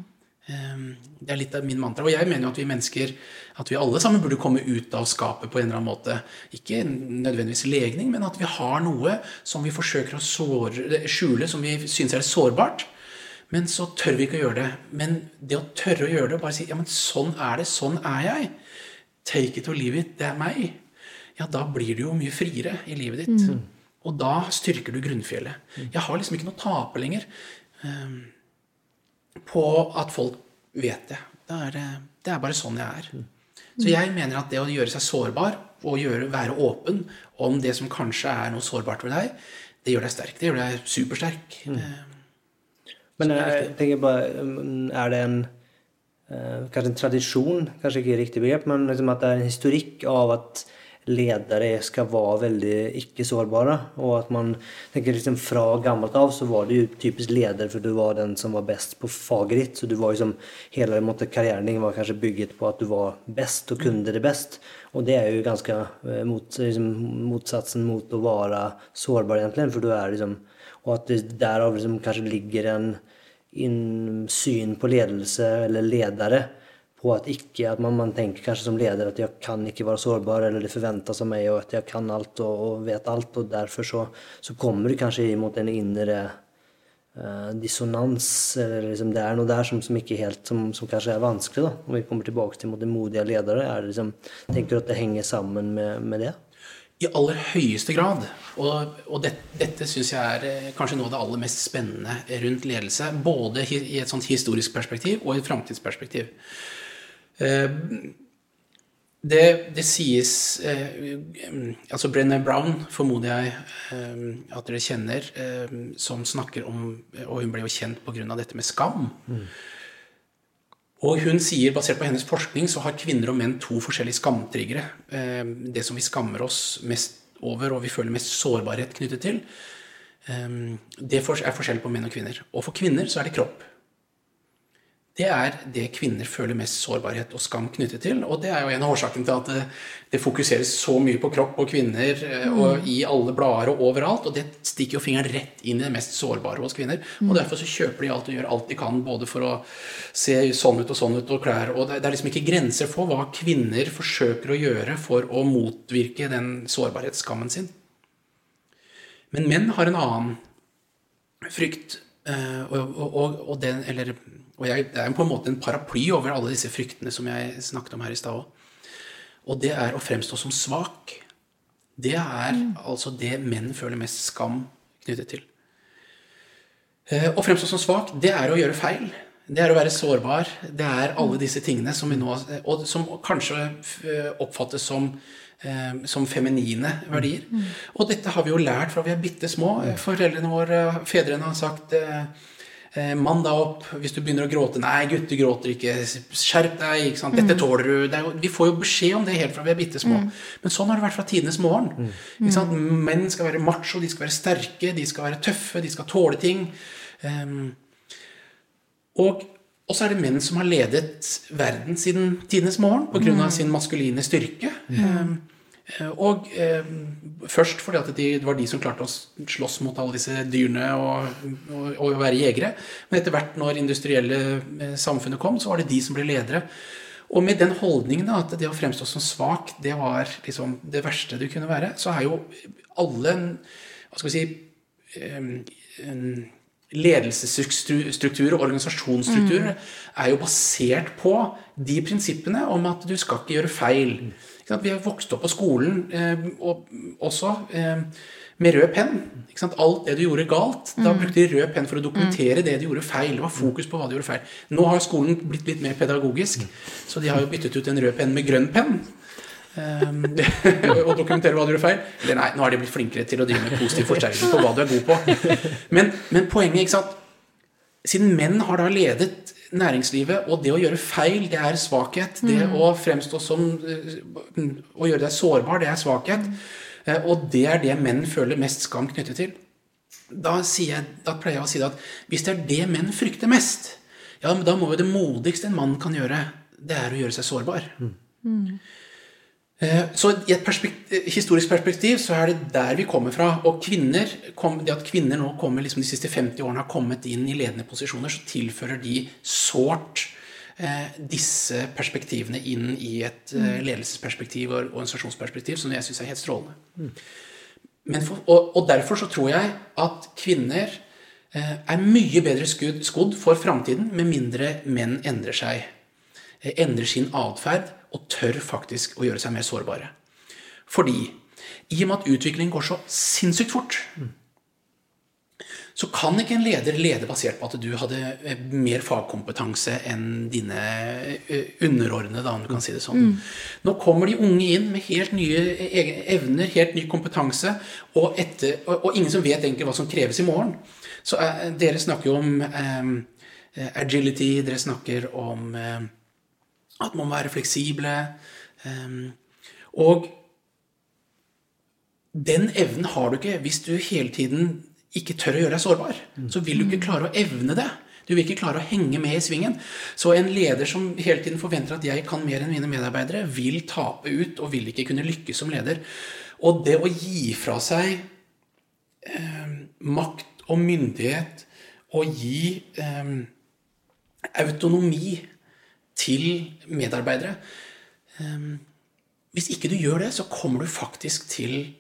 Ehm, det er litt av min mantra. Og jeg mener jo at vi mennesker, at vi alle sammen burde komme ut av skapet på en eller annen måte. Ikke nødvendigvis legning, men at vi har noe som vi forsøker å såre, skjule, som vi syns er sårbart. Men så tør vi ikke å gjøre det. Men det å tørre å gjøre det og bare si ja, men sånn er det, sånn er jeg. Take it or leave it. Det er meg. Ja, da blir du jo mye friere i livet ditt. Mm. Og da styrker du grunnfjellet. Jeg har liksom ikke noe å tape lenger. Um, på at folk vet det. Det er, det er bare sånn jeg er. Så jeg mener at det å gjøre seg sårbar og gjøre, være åpen om det som kanskje er noe sårbart ved deg, det gjør deg sterk. Det gjør deg supersterk. Mm. Men jeg tenker bare mm, Er det en eh, kanskje en tradisjon, kanskje ikke riktig begrep, men liksom at det er en historikk av at ledere skal være veldig ikke-sårbare. Og at man tenker liksom Fra gammelt av så var du typisk leder, for du var den som var best på faget ditt. Så du var liksom, hele karrieren din var kanskje bygget på at du var best og kunne det best. Og det er jo ganske eh, mot, liksom, motsatsen mot å være sårbar, egentlig. For du er liksom Og at det derav liksom kanskje ligger en innsyn på ledelse eller ledere på at ikke at man, man, tenker kanskje som leder at jeg kan ikke være sårbar, eller det forventes av meg og at jeg kan alt og, og vet alt. og Derfor så, så kommer det kanskje imot en indre uh, dissonans. eller liksom Det er noe der som, som ikke helt, som, som, kanskje er vanskelig. da, Om vi kommer tilbake til mot det modige ledere. er det liksom, Tenker du at det henger sammen med, med det? I aller høyeste grad. Og, og det, dette syns jeg er eh, kanskje noe av det aller mest spennende rundt ledelse. Både i et sånt historisk perspektiv og i et framtidsperspektiv. Eh, det, det, sies eh, altså Brenner Brown formoder jeg eh, at dere kjenner, som snakker om Og hun ble jo kjent pga. dette med skam. Mm. Og hun sier, basert på hennes forskning, så har kvinner og menn to forskjellige skamtriggere. Det som vi skammer oss mest over, og vi føler mest sårbarhet knyttet til, det er forskjell på menn og kvinner. Og for kvinner så er det kropp. Det er det kvinner føler mest sårbarhet og skam knyttet til. Og det er jo en av årsakene til at det, det fokuseres så mye på kropp og kvinner eh, og i alle blader og overalt. Og det stikker jo fingeren rett inn i det mest sårbare hos kvinner. Og derfor så kjøper de alt og gjør alt de kan både for å se sånn ut og sånn ut og klær. Og det, er liksom ikke grenser for hva kvinner forsøker å gjøre for å motvirke den sårbarhetsskammen sin. Men menn har en annen frykt. eh, og, og, og den, eller og jeg, det er på en måte en paraply over alle disse fryktene som jeg snakket om her i stad òg. Og det er å fremstå som svak. Det er altså det menn føler mest skam knyttet til. Eh, Å fremstå som svak, det er å gjøre feil. Det er å være sårbar. Det er alle disse tingene som vi nå Og som kanskje eh, oppfattes som eh, som feminine verdier. Og dette har vi jo lært fra vi er bitte små. Foreldrene våre, fedrene har sagt Mann deg opp hvis du begynner å gråte. Nei, gutter gråter ikke. Skjerp deg. ikke sant? Dette tåler du. Det er jo, vi får jo beskjed om det helt fra vi er bitte små. Men sånn har det vært fra tidenes morgen. Ikke sant? Menn skal være macho, de skal være sterke, de skal være tøffe, de skal tåle ting. Um, og, og så er det menn som har ledet verden siden tidenes morgen pga. av sin maskuline styrke. Eh, og eh, først fordi at de, det var de som klarte å slåss mot alle disse dyrene og, og, og være jegere. Men etter hvert når industrielle eh, samfunnet kom, så var det de som ble ledere. Og med den holdningen da, at det å fremstå som svak, det var liksom det verste du kunne være, så er jo alle Hva skal vi si em, Ledelsesstrukturer og organisasjonsstrukturer er jo basert på de prinsippene om at du skal ikke gjøre feil. Vi har vokst opp på skolen eh, og også eh, med rød penn. Alt det du gjorde galt, da brukte de rød penn for å dokumentere det du gjorde feil. Det var fokus på hva du gjorde feil. Nå har skolen blitt litt mer pedagogisk, så de har jo byttet ut en rød penn med grønn penn. Um, [laughs] og dokumentere hva du gjør feil. Eller nei, nå har de blitt flinkere til å drive med positiv forsterkning på hva du er god på. [laughs] Men, men poenget, ikke sant Siden menn har da ledet næringslivet, og det å gjøre feil, det er svakhet. Det å fremstå som eh, Å gjøre deg sårbar, det er svakhet. Eh, Og det er det menn føler mest skam knyttet til. Da, jeg, da pleier jeg å si at hvis det er det menn frykter mest, ja, men da må jo det modigste en mann kan gjøre, det er å gjøre seg sårbar. Eh, Så i et perspektiv, historisk perspektiv så er det der vi kommer fra. Og kvinner, det at kvinner nå kommer liksom de siste 50 årene har kommet inn i ledende posisjoner, så tilfører de sårt eh, disse perspektivene inn i et eh, ledelsesperspektiv og organisasjonsperspektiv, som jeg syns er helt strålende. Men for, og, og derfor så tror jeg at kvinner eh, er mye bedre skudd, skodd for framtiden, med mindre menn endrer seg. Eh, endrer sin atferd og tør faktisk å gjøre seg mer sårbare. Fordi i og med at utviklingen går så sinnssykt fort, så kan ikke en leder lede basert på at du hadde eh, mer fagkompetanse enn dine eh, underordnede, om du kan si det sånn. Nå kommer de unge inn med helt nye evner, helt ny kompetanse, og, etter, og, og ingen som vet egentlig hva som kreves i morgen. Så eh, dere snakker jo om eh, agility, dere snakker om eh, at man må være fleksible. eh, og den evnen har du ikke hvis du hele tiden ikke tør å gjøre deg sårbar. Så vil du ikke klare å evne det. Du vil ikke klare å henge med i svingen. Så en leder som hele tiden forventer at jeg kan mer enn mine medarbeidere, vil tape ut og vil ikke kunne lykkes som leder. Og det å gi fra seg eh, makt og myndighet og gi eh, autonomi til medarbeidere eh, Hvis ikke du gjør det, så kommer du faktisk til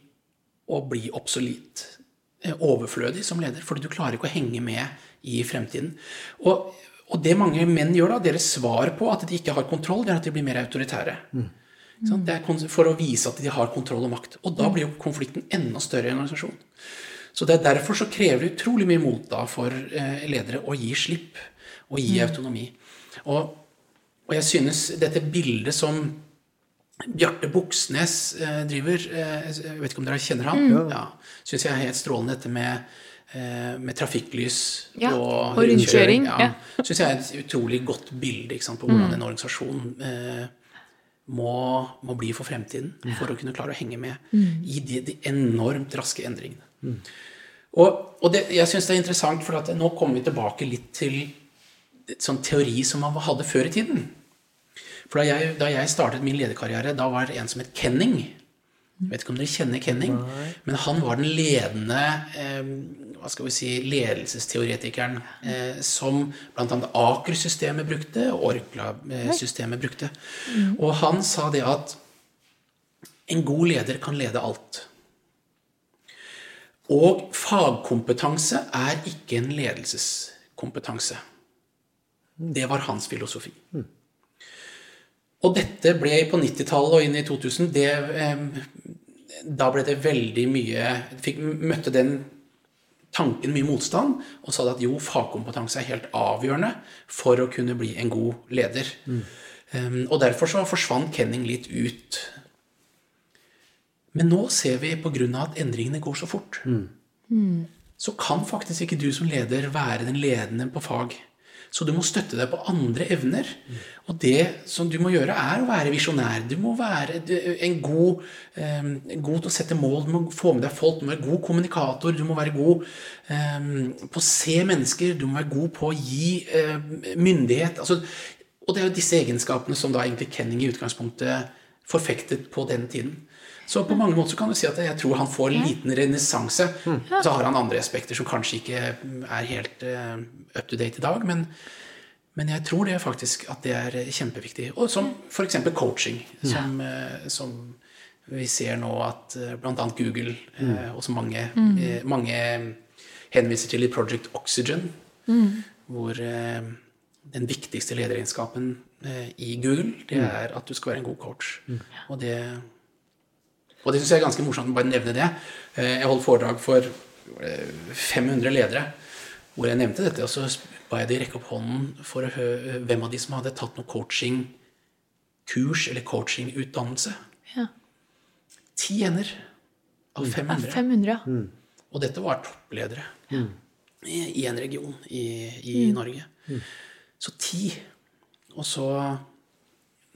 å bli obsolit. eh, Overflødig som leder, fordi du klarer ikke å henge med i fremtiden. Og, og det mange menn gjør, da, deres svar på at de ikke har kontroll, det er at de blir mer autoritære. Mm. Det er for å vise at de har kontroll og makt. Og da blir jo konflikten enda større i en organisasjon. Så det er Derfor så krever det utrolig mye mot da for eh, ledere å gi slipp og gi autonomi. Og, og jeg synes dette bildet som Bjarte Buksnes eh, driver eh, Jeg vet ikke om dere kjenner han? Ja, Syns jeg er helt strålende, dette med, eh, med trafikklys Ja, og, og rundkjøring, Ja. ja. Syns jeg er et utrolig godt bilde ikke sant, på hvordan en organisasjon eh, må, må bli for fremtiden for å kunne klare å henge med i de, de enormt raske endringene. Og, og det, jeg syns det er interessant, for at nå kommer vi tilbake litt til sånn teori som man hadde før i tiden. For da jeg, da jeg startet min lederkarriere, da var det en som het Kenning. Jeg vet ikke om dere kjenner Kenning, men han var den ledende eh, hva skal vi si, ledelsesteoretikeren eh, som bl.a. Aker-systemet brukte, og Orkla-systemet brukte. Og han sa det at en god leder kan lede alt. Og fagkompetanse er ikke en ledelseskompetanse. Det var hans filosofi. Og dette ble på 90-tallet og inn i 2000 det, eh, Da ble det veldig mye fikk, Møtte den tanken mye motstand, og sa at jo, fagkompetanse er helt avgjørende for å kunne bli en god leder. Um, og derfor så forsvant Kenning litt ut. Men nå ser vi pga. at endringene går så fort, så kan faktisk ikke du som leder være den ledende på fag. Så du må støtte deg på andre evner. Og det som du må gjøre, er å være visjonær. Du må være en god, um, god til å sette mål, du må få med deg folk, du må være god kommunikator, du må være god um, på å se mennesker, du må være god på å gi eh, myndighet. Altså, og det er jo disse egenskapene som da egentlig Kenning i utgangspunktet forfektet på den tiden. Så på mange måter så kan du si at jeg tror han får en liten renessanse. Så har han andre aspekter som kanskje ikke er helt uh, up to date i dag, men, men jeg tror det faktisk at det er kjempeviktig. Og som f.eks. coaching, som, uh, som, vi ser nå at bl.a. Google uh, og så mange, eh, mange henviser til i Project Oxygen, hvor den viktigste lederegenskapen i Google, det er at du skal være en god coach. Og det og det syns jeg er ganske morsomt å bare nevne det. Jeg holdt foredrag for 500 ledere hvor jeg nevnte dette. Og så ba jeg de rekke opp hånden for å høre hvem av de som hadde tatt noe coachingkurs eller coachingutdannelse. Ja. Ti hender av 500. 500, ja. Og dette var toppledere i, i en region i, i Norge. Så ti. Og så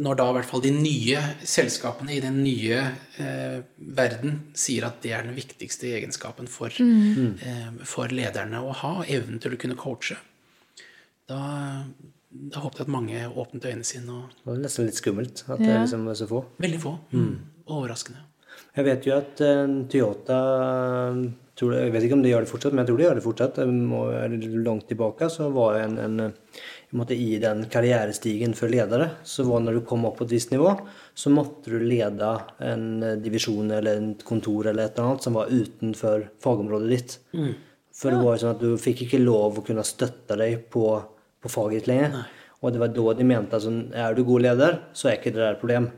når da i hvert fall de nye selskapene i den nye eh, verden sier at det er den viktigste egenskapen for, eh, for lederne å ha, evnen til å kunne coache, da, da håpet jeg at mange åpnet øynene sine. og Det var nesten litt skummelt at det Ja. liksom var så få. Veldig få. Mm. Overraskende. Jeg vet jo at uh, Toyota tror jeg, vet ikke om de gjør det fortsatt, men jeg tror de gjør det fortsatt. Er det Langt tilbake så var en, en eh, en måte, I den karrierestigen for ledere så var når du kom opp på et visst nivå, så måtte du lede en eh, divisjon eller et kontor eller et eller annet som var utenfor fagområdet ditt. For det var jo sånn at du fikk ikke lov å kunne støtte deg på, på faget ditt lenger. Og det var da de mente at altså, er du god leder, så er ikke det der et problem.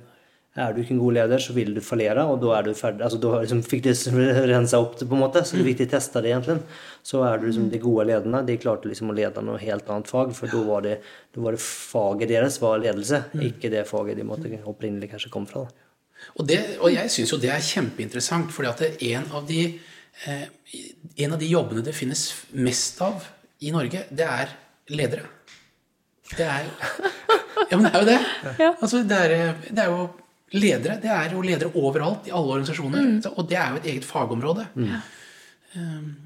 Er du ikke en god leder, så vil du fallere, og da er du ferdig. Altså, da liksom fikk de [laughs] rensa opp det, på en måte, så er viktig å teste det, egentlig. Så er du liksom de gode lederne. De klarte liksom å lede noe helt annet fag, for da var det, var det faget deres var ledelse, ikke det faget de måtte opprinnelig kanskje kom fra. Da. Og, det, og jeg syns jo det er kjempeinteressant, fordi at en av de eh, en av de jobbene det finnes mest av i Norge, det er ledere. Det er Ja, men det er jo det. Altså, det, er, det er jo ledere. Det er jo ledere overalt, i alle organisasjoner. Så- Og det er jo et eget fagområde. Mm.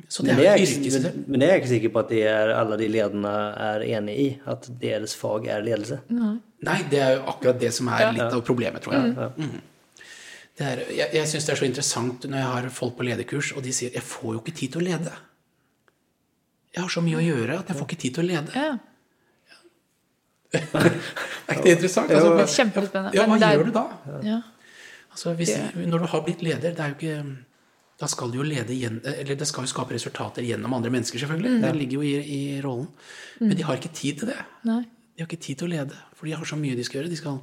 Så det er det jo er, yrkes... men, men det er jeg ikke sikker på at de er, alle de lederne er enig i. At deres fag er ledelse. Nei, det er jo akkurat det som er litt av problemet, tror jeg. Mm. Det er, jeg jeg syns det er så interessant når jeg har folk på lederkurs, og de sier 'jeg får jo ikke tid til å lede'. Jeg har så mye å gjøre at jeg får ikke tid til å lede. ja. [laughs] Er ikke det interessant? Altså, men- Kjempespennende. Ja, hva gjør du da? Ja. Altså, hvis, når du har blitt leder, det er jo ikke da skal du jo lede igjen, eller det skal jo skape resultater gjennom andre mennesker, selvfølgelig. Det ligger jo i, i rollen. Men de har ikke tid til det. Nei. De har ikke tid til å lede, for de har så mye de skal gjøre. De skal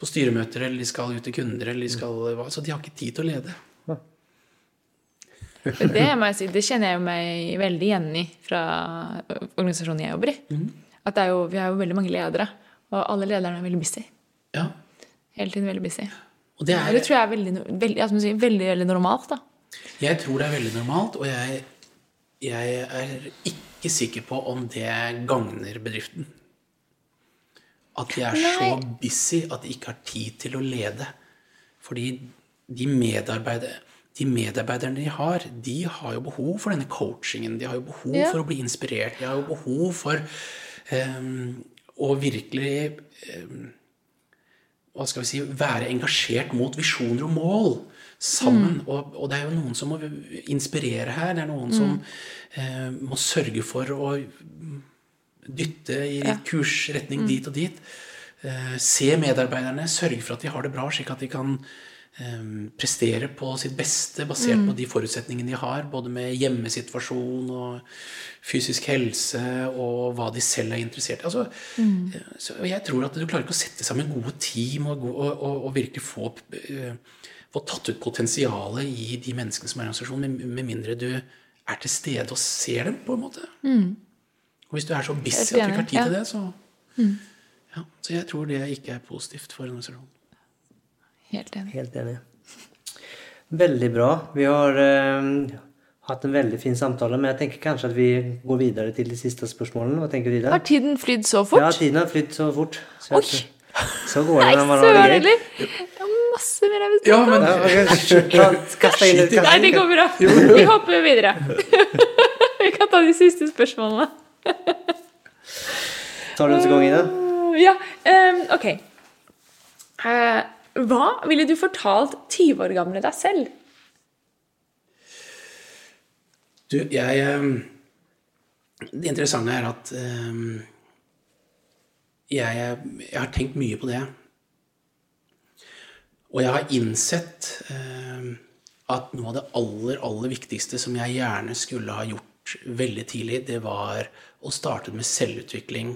på styremøter, eller de skal ut til kunder, eller de skal hva- Så de har ikke tid til å lede. Det må jeg si, det kjenner jeg meg veldig igjen i fra organisasjonen jeg jobber i. At er jo, vi har jo veldig mange ledere, og alle lederne er veldig busy. Ja. Hele tiden veldig busy. Og det er, det tror jeg er veldig, veldig, ja, som veldig, veldig normalt. da. jeg tror det er veldig normalt, og jeg, jeg er ikke sikker på om det gagner bedriften. At de er så busy at de ikke har tid til å lede. Fordi de medarbeider, de medarbeiderne de har, de har jo behov for denne coachingen. De har jo behov Ja. for å bli inspirert. De har jo behov for og virkelig um, hva skal vi si, være engasjert mot visjoner og mål sammen. Mm. Og, og, det er jo noen som må inspirere her. Det er noen mm. som eh, må sørge for å dytte i ja. kursretning mm. dit og dit. Eh, se medarbeiderne, sørge for at de har det bra, slik at de kan Ehm, prestere på sitt beste basert mm. på de forutsetningene de har, både med hjemmesituasjon og fysisk helse og hva de selv er interessert i. Altså, mm. så jeg tror at du klarer ikke å sette sammen gode team og, og, og, og virkelig få, uh, få, tatt ut potensialet i de menneskene som er i organisasjonen, med, med, mindre du er til stede og ser dem, på en måte. Mm. Og hvis du er så busy at du ikke har tid til det, så mm. ja, Så jeg tror det ikke er positivt for organisasjonen. Helt enig. Helt enig. Veldig bra. Vi har eh, hatt en veldig fin samtale, men jeg tenker kanskje at vi går videre til de siste spørsmålene. Hva tenker du, Ida? Har tiden flydd så fort? Ja, tiden har flydd så fort. Så, Oi! Så går det når man har det gøy. Det er masse mer jeg vil snakke om. Ja, Kast deg inn i Nei, det går bra. Vi hopper videre. [laughs] vi kan ta de siste spørsmålene. Tar du oss i gang, Ida? Ja. Um, ok. Uh, hva ville du fortalt 20 år gamle deg selv? Du, jeg ehm, Det interessante er at um, jeg, jeg, har tenkt mye på det. Og jeg har innsett um, at noe av det aller, aller viktigste som jeg gjerne skulle ha gjort veldig tidlig, det var å starte med selvutvikling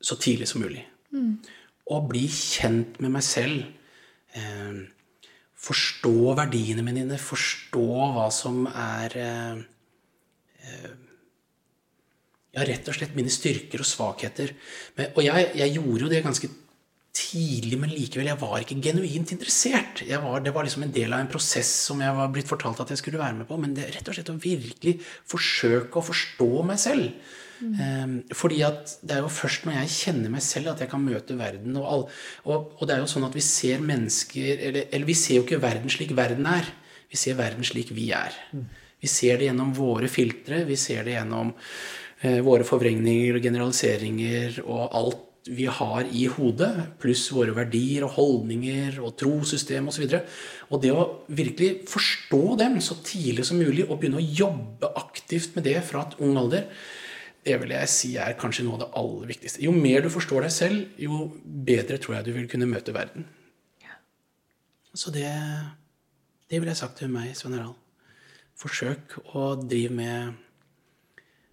så tidlig som mulig. Mm å bli kjent med meg selv. Eh, forstå verdiene mine, forstå hva som er eh, eh, Ja, rett og slett mine styrker og svakheter. Men, og jeg, jeg, gjorde jo det ganske tidlig, men likevel, jeg var ikke genuint interessert. Var, det var liksom en del av en prosess som jeg var blitt fortalt at jeg skulle være med på. Men det rett og slett å virkelig forsøke å forstå meg selv. Mm. fordi at det er jo først når jeg kjenner meg selv, at jeg kan møte verden. Og, all, og, og det er jo sånn at vi ser mennesker eller, eller, vi ser jo ikke verden slik verden er. Vi ser verden slik vi er. Mm. Vi ser det gjennom våre filtre. Vi ser det gjennom eh, våre forvrengninger og generaliseringer og alt vi har i hodet, pluss våre verdier og holdninger og trosystem osv. Og, så og det å virkelig forstå dem så tidlig som mulig og begynne å jobbe aktivt med det fra et ung alder, det vil jeg si er kanskje noe av det aller viktigste. Jo mer du forstår deg selv, jo bedre tror jeg du vil kunne møte verden. Ja. Så det, det ville jeg sagt til meg, Svein Harald. Forsøk å drive med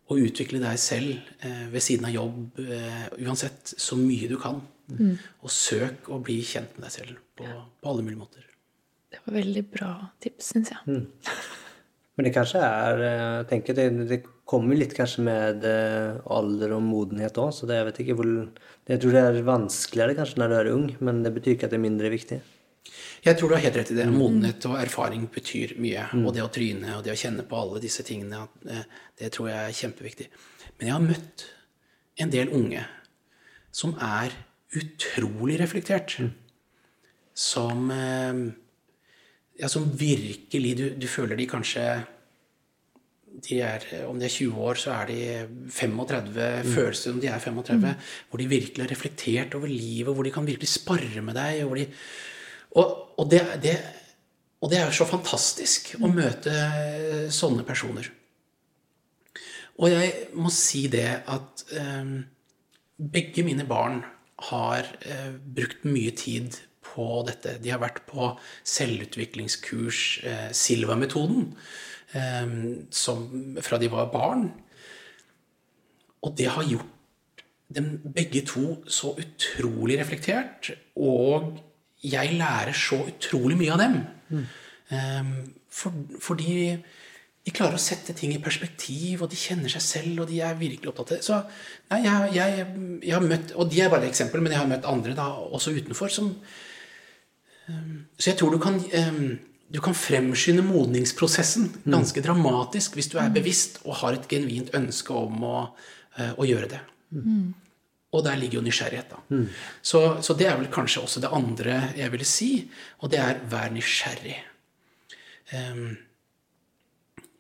å utvikle deg selv eh, ved siden av jobb, eh, uansett, så mye du kan. Mm. Og søk å bli kjent med deg selv på, på alle mulige måter. Det var veldig bra tips, syns jeg. Mm. Men det kanskje er eh, Jeg tenker det, det kommer litt kanskje med eh, alder og modenhet òg, så det, jeg vet ikke hvor Jeg tror det er vanskeligere kanskje når du er ung, men det betyr ikke at det er mindre viktig. Jeg tror du har helt rett i det. Mm. Modenhet og erfaring betyr mye. Mm. Og det å tryne og det å kjenne på alle disse tingene, eh, det tror jeg er kjempeviktig. Men jeg har møtt en del unge som er utrolig reflektert. Mm. Som Ja, som virkelig du, du føler de kanskje de er, om de er 20 år, så er de 35, mm. føles som de er 35. Mm. Hvor de virkelig har reflektert over livet, hvor de kan virkelig spare med deg. Og, de, og, og, det, det, og, det, er jo så fantastisk å møte sånne personer. Og jeg må si det at um, begge mine barn har uh, brukt mye tid på dette. De har vært på selvutviklingskurs, eh, Silva-metoden. eh, fra de var barn. Og det har gjort dem begge to så utrolig reflektert. Og jeg lærer så utrolig mye av dem. Mm. Eh, for, fordi de klarer å sette ting i perspektiv, og de kjenner seg selv, og de er virkelig opptatt av det. Så nei, jeg, jeg, jeg, har møtt, Og de er bare et eksempel, men jeg har møtt andre da, også utenfor som Så jeg tror du kan um, du kan fremskynde modningsprosessen mm. ganske dramatisk hvis du er bevisst og har et genuint ønske om å, uh, å gjøre det. Mm. Og der ligger jo nysgjerrighet, da. Mm. Så, så, det er vel kanskje også det andre jeg ville si, og det er vær nysgjerrig. Um,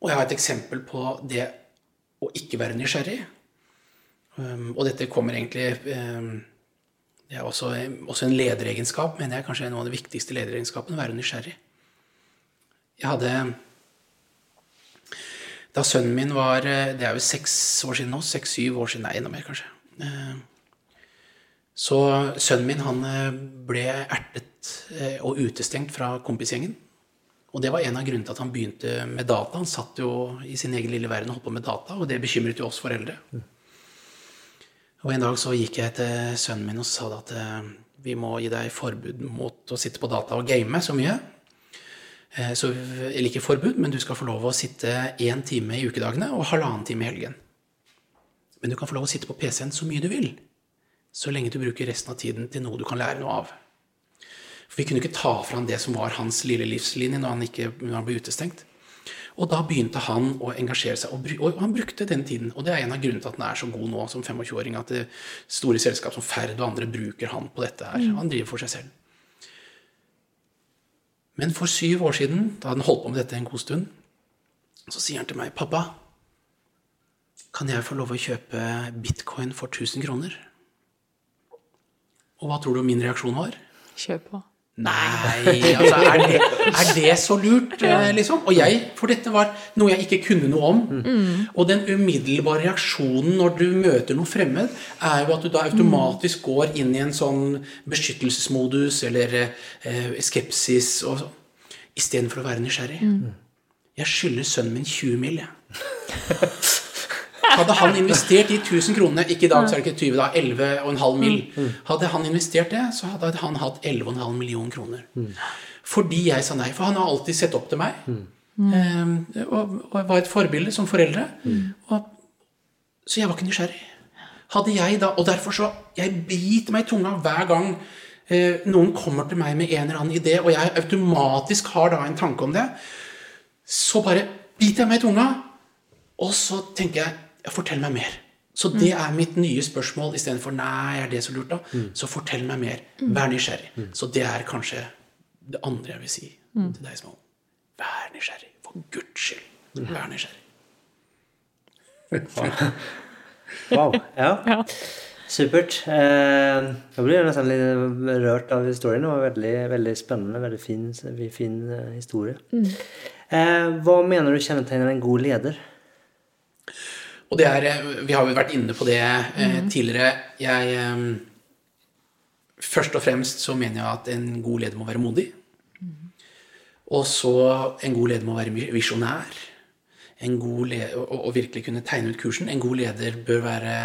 og jeg har et eksempel på det å ikke være nysgjerrig. Um, og dette kommer egentlig um, Det er også, også en lederegenskap, mener jeg kanskje er noe av de viktigste lederegenskapene, å være nysgjerrig. Jeg hadde Da sønnen min var Det er jo seks år siden nå. Seks-syv år siden. Nei, enda mer, kanskje. Uh, så sønnen min han uh, ble ertet og utestengt fra kompisgjengen. Og det var en av grunnene til at han begynte med data. Han satt jo i sin egen lille verden og holdt på med data, og det bekymret jo oss foreldre. Og en dag så gikk jeg til sønnen min og sa at eh, vi må gi deg forbud mot å sitte på data og game så mye. Eh, så, eller ikke forbud, men du skal få lov å sitte én time i ukedagene og halvannen time i helgen. Men du kan få lov å sitte på PC-en så mye du vil, så lenge du bruker resten av tiden til noe du kan lære noe av. For vi kunne ikke ta fra han det som var hans lille livslinje når han, ikke, når han ble utestengt. Og da begynte han å engasjere seg, og, han brukte den tiden. Og det er en av grunnene til at han er så god nå som 25-åring, at det store selskap som Ferd og andre bruker han på dette her. Han driver for seg selv. Men for syv år siden, da han holdt på med dette en god stund, så sier han til meg, 'Pappa, kan jeg få lov å kjøpe bitcoin for 1000 kroner?' Og hva tror du min reaksjon var? Kjør på. Nei, altså er det, er det så lurt, eh, liksom? Og jeg, for dette var noe jeg ikke kunne noe om. Mm. Og den umiddelbare reaksjonen når du møter noe fremmed, er jo at du da automatisk går inn i en sånn beskyttelsesmodus eller eh, skepsis og sånn. Istedenfor å være nysgjerrig. Mm. Jeg skylder sønnen min 20 mill., jeg. [laughs] Hadde han [laughs] investert de 1000 kronene Ikke i dag, så er det ikke 20, da. 11,5 mill. Hadde han investert det, så hadde han hatt 11,5 millioner kroner. Fordi jeg sa nei. For han har alltid sett opp til meg. Og, og var et forbilde som foreldre. Og, så jeg var ikke nysgjerrig. Hadde jeg da, Og derfor så Jeg biter meg i tunga hver gang eh, noen kommer til meg med en eller annen idé, og jeg automatisk har da en tanke om det. Så bare biter jeg meg i tunga, og så tenker jeg ja, fortell meg mer. Så det er mitt nye spørsmål istedenfor nei, er det så lurt, da? Så fortell meg mer. Vær nysgjerrig. Så det er kanskje det andre jeg vil si til deg, Smål. Vær nysgjerrig. For Guds skyld. Vær nysgjerrig. [laughs] Wow. Ja. Ja. Supert. Eh, jeg blir nesten litt rørt av historien. Det var veldig, veldig spennende. Veldig fin, fin eh, historie. Eh, hva mener du kjennetegner en god leder? Og det er eh, Vi har jo vært inne på det eh, tidligere. Jeg eh, Først og fremst så mener jeg at en god leder må være modig. Og så en god leder må være visjonær. En god leder, og, og virkelig kunne tegne ut kursen. En god leder bør være,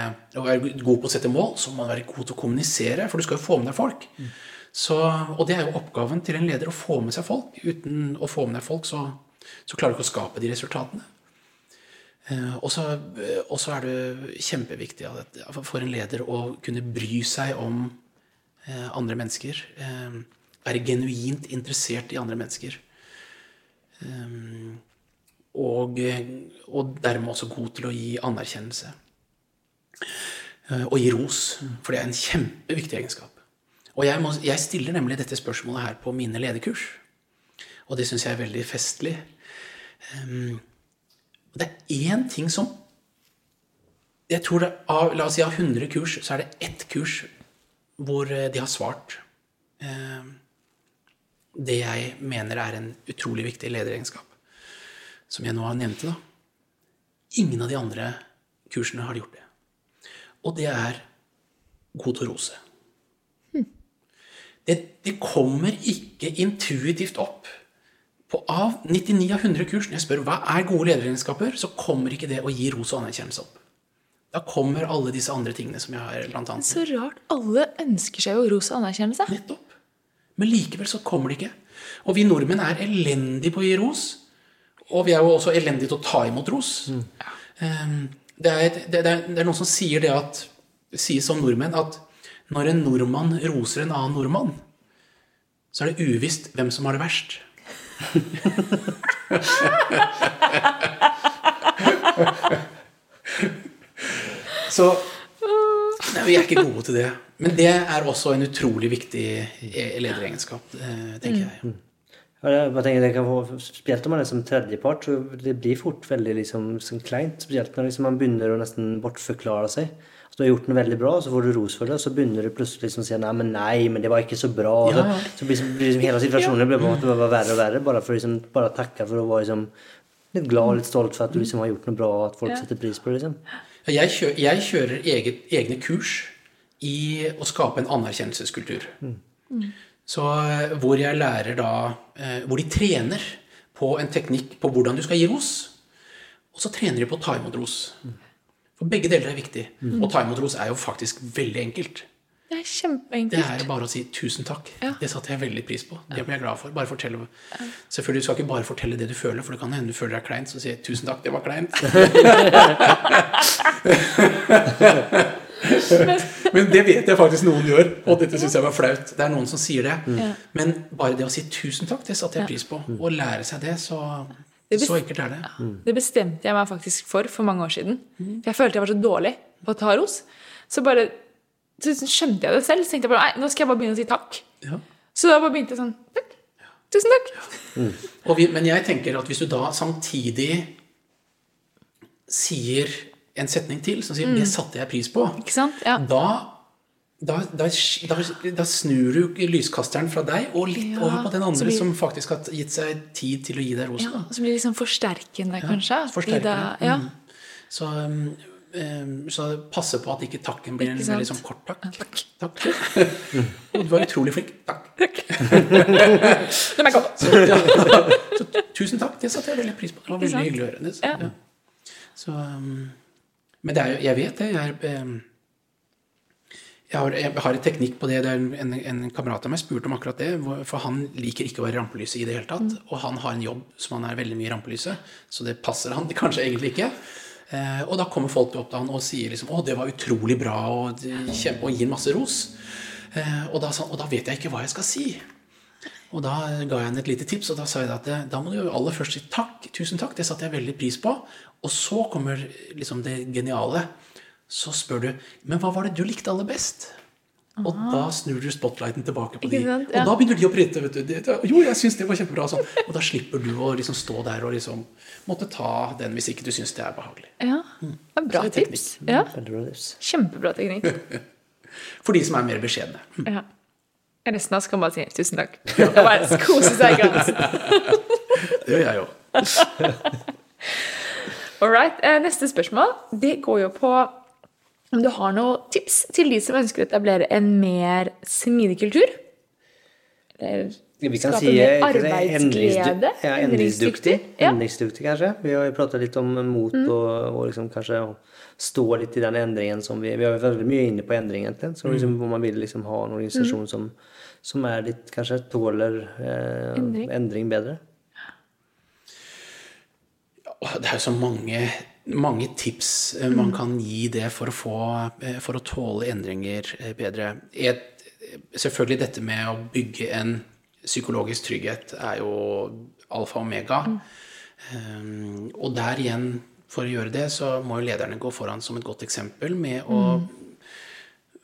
og er god på å sette mål, så må man være god til å kommunisere, for du skal jo få med deg folk. Så, og det er jo oppgaven til en leder å få med seg folk. Uten å få med deg folk, så, så klarer du ikke å skape de resultatene. Eh, eh, og så er det kjempeviktig for en leder å kunne bry seg om eh, andre mennesker. Være genuint interessert i andre mennesker. Og, og dermed også god til å gi anerkjennelse. Og gi ros, for det er en kjempeviktig egenskap. Og jeg, må, jeg stiller nemlig dette spørsmålet her på mine lederkurs. Og det syns jeg er veldig festlig. Og det er én ting som jeg tror det, av, La oss si av 100 kurs, så er det ett kurs hvor eh, de har svart eh, det jeg mener er en utrolig viktig lederegenskap. Som jeg nå har nevnt. da. Ingen av de andre kursene har gjort det. Og det er god til å rose. Det, det kommer ikke intuitivt opp. På av 99 av 100 kurs, når jeg spør hva er gode lederegenskaper, så kommer ikke det å gi ros og anerkjennelse opp. Da kommer alle disse andre tingene som jeg har blant annet Så rart. Alle ønsker seg jo ros og anerkjennelse. Nettopp. Men likevel så kommer det ikke. Og vi nordmenn er elendige på å gi ros. Og vi er jo også elendige til å ta imot ros. Mm. Det, er, det, det, er, det er noen som sier det at sies om nordmenn at når en nordmann roser en annen nordmann, så er det uvisst hvem som har det verst. Så nei, vi er ikke gode til det. Men det er også en utrolig viktig eh, lederegenskap, eh, tenker jeg. Ja, jeg tenker det kan få, Spesielt om man er som tredjepart, så det blir fort veldig liksom, sånn kleint. Spesielt når liksom, man begynner å nesten bortforklare seg. Så du har gjort noe veldig bra, så får du ros for det, og så begynner du plutselig liksom å si nei, men nei, men det var ikke så bra. Ja. Så, så blir, liksom, blir liksom hele situasjonen blir på en måte bare verre og verre, bare for liksom, bare takke for å være liksom, litt glad og litt stolt for at du liksom har gjort noe bra, og at folk setter pris på det. liksom. Jeg, kjører, jeg kjører eget, egne kurs i å skape en anerkjennelseskultur. Så eh, hvor jeg lærer da eh, Hvor de trener på en teknikk på hvordan du skal gi ros. Og så trener de på å ta imot ros. For begge deler er viktig. Og ta imot ros er jo faktisk veldig enkelt. Det er kjempeenkelt. Det er bare å si 'tusen takk'. Ja. Det satte jeg veldig pris på. Det ble jeg glad for. Bare fortelle. Selvfølgelig du skal ikke bare fortelle det du føler, for det kan hende du føler deg kleint, så si 'tusen takk, det var kleint'. [laughs] Men det vet jeg faktisk noen gjør, og dette syns jeg var flaut. Det er noen som sier det. Mm. Men bare det å si 'tusen takk', det satte jeg pris på. Å lære seg det, så, så enkelt er det. Det bestemte jeg meg faktisk for for mange år siden. For jeg følte jeg var så dårlig på å ta ros. Så bare så skjønte jeg det selv. Så tenkte jeg bare nei, nå skal jeg bare begynne å si takk. Ja. Så da bare begynte jeg sånn takk. Tusen takk. Og vi, men jeg tenker at hvis du da samtidig sier en setning til som sier 'det satte jeg pris på', Ikke sant? Ja. da, da, da, da, da snur du lyskasteren fra deg og litt Ja, over på den andre blir- som faktisk har gitt seg tid til å gi deg rosen. ja. som blir liksom forsterkende, kanskje. Ja, forsterkende, mm. Så, um, så passe på at ikke takken blir en veldig sånn kort takk. Takk. takk. [laughs] du var utrolig flink. Takk. Den [laughs] er god. Så, så tusen takk. Det satte jeg veldig pris på. Det var veldig hyggelig å høre. Ja. Så, um, men det er jo, jeg vet det. Jeg, er, um, jeg, har, jeg har en teknikk på det. det er en, en, kamerat av meg spurte om akkurat det. For han liker ikke å være i rampelyset i det hele tatt. Og han har en jobb som han er veldig mye i rampelyset, så det passer han [laughs] kanskje egentlig ikke. Eh, og da kommer folk opp til han og sier liksom 'Å, det var utrolig bra', og, kjempe, og gir masse ros. Eh, og, da, og da vet jeg ikke hva jeg skal si. Og da ga jeg henne et lite tips, og da sa jeg at det, da må du jo aller først si takk. Tusen takk, det satte jeg veldig pris på. Og så kommer liksom det geniale. Så spør du men hva var det du likte aller best? Og da snur du spotlighten tilbake på dem. de. Ja. Og da begynner de å prate. vet du. De, jo, jeg syns det var kjempebra. Sånn. [laughs] Og da slipper du å liksom stå der og liksom måtte ta den hvis ikke du syns det er behagelig. Ja. Det er bra det er tips. Ja. Bra tips. Kjempebra teknikk. [laughs] For de som er mer beskjedne. Ja. Resten av oss kan bare si tusen takk. [laughs] Og bare kose seg i glansen. Det gjør jeg òg. All right. eh, Neste spørsmål det går jo på om du har noen tips til de som ønsker å etablere en mer smidig kultur? Eller Vi kan si endringsdu- ja, endringsduktig. Ja. Endringsduktig, kanskje. Vi har jo pratet litt om mot og, og liksom kanskje å stå litt i den endringen som vi Vi har vært veldig mye inne på endring, egentlig. Så liksom, hvor man vil liksom ha en organisasjon som, som er litt Kanskje tåler eh, Endring. endring. bedre. Ja, Det er jo så mange, mange tips eh, man kan gi det for å, få, eh, for å tåle endringer eh, bedre. Et, selvfølgelig dette med å bygge en psykologisk trygghet er jo alfa og omega. Um, og der igjen, for å gjøre det, så må jo lederne gå foran som et godt eksempel med å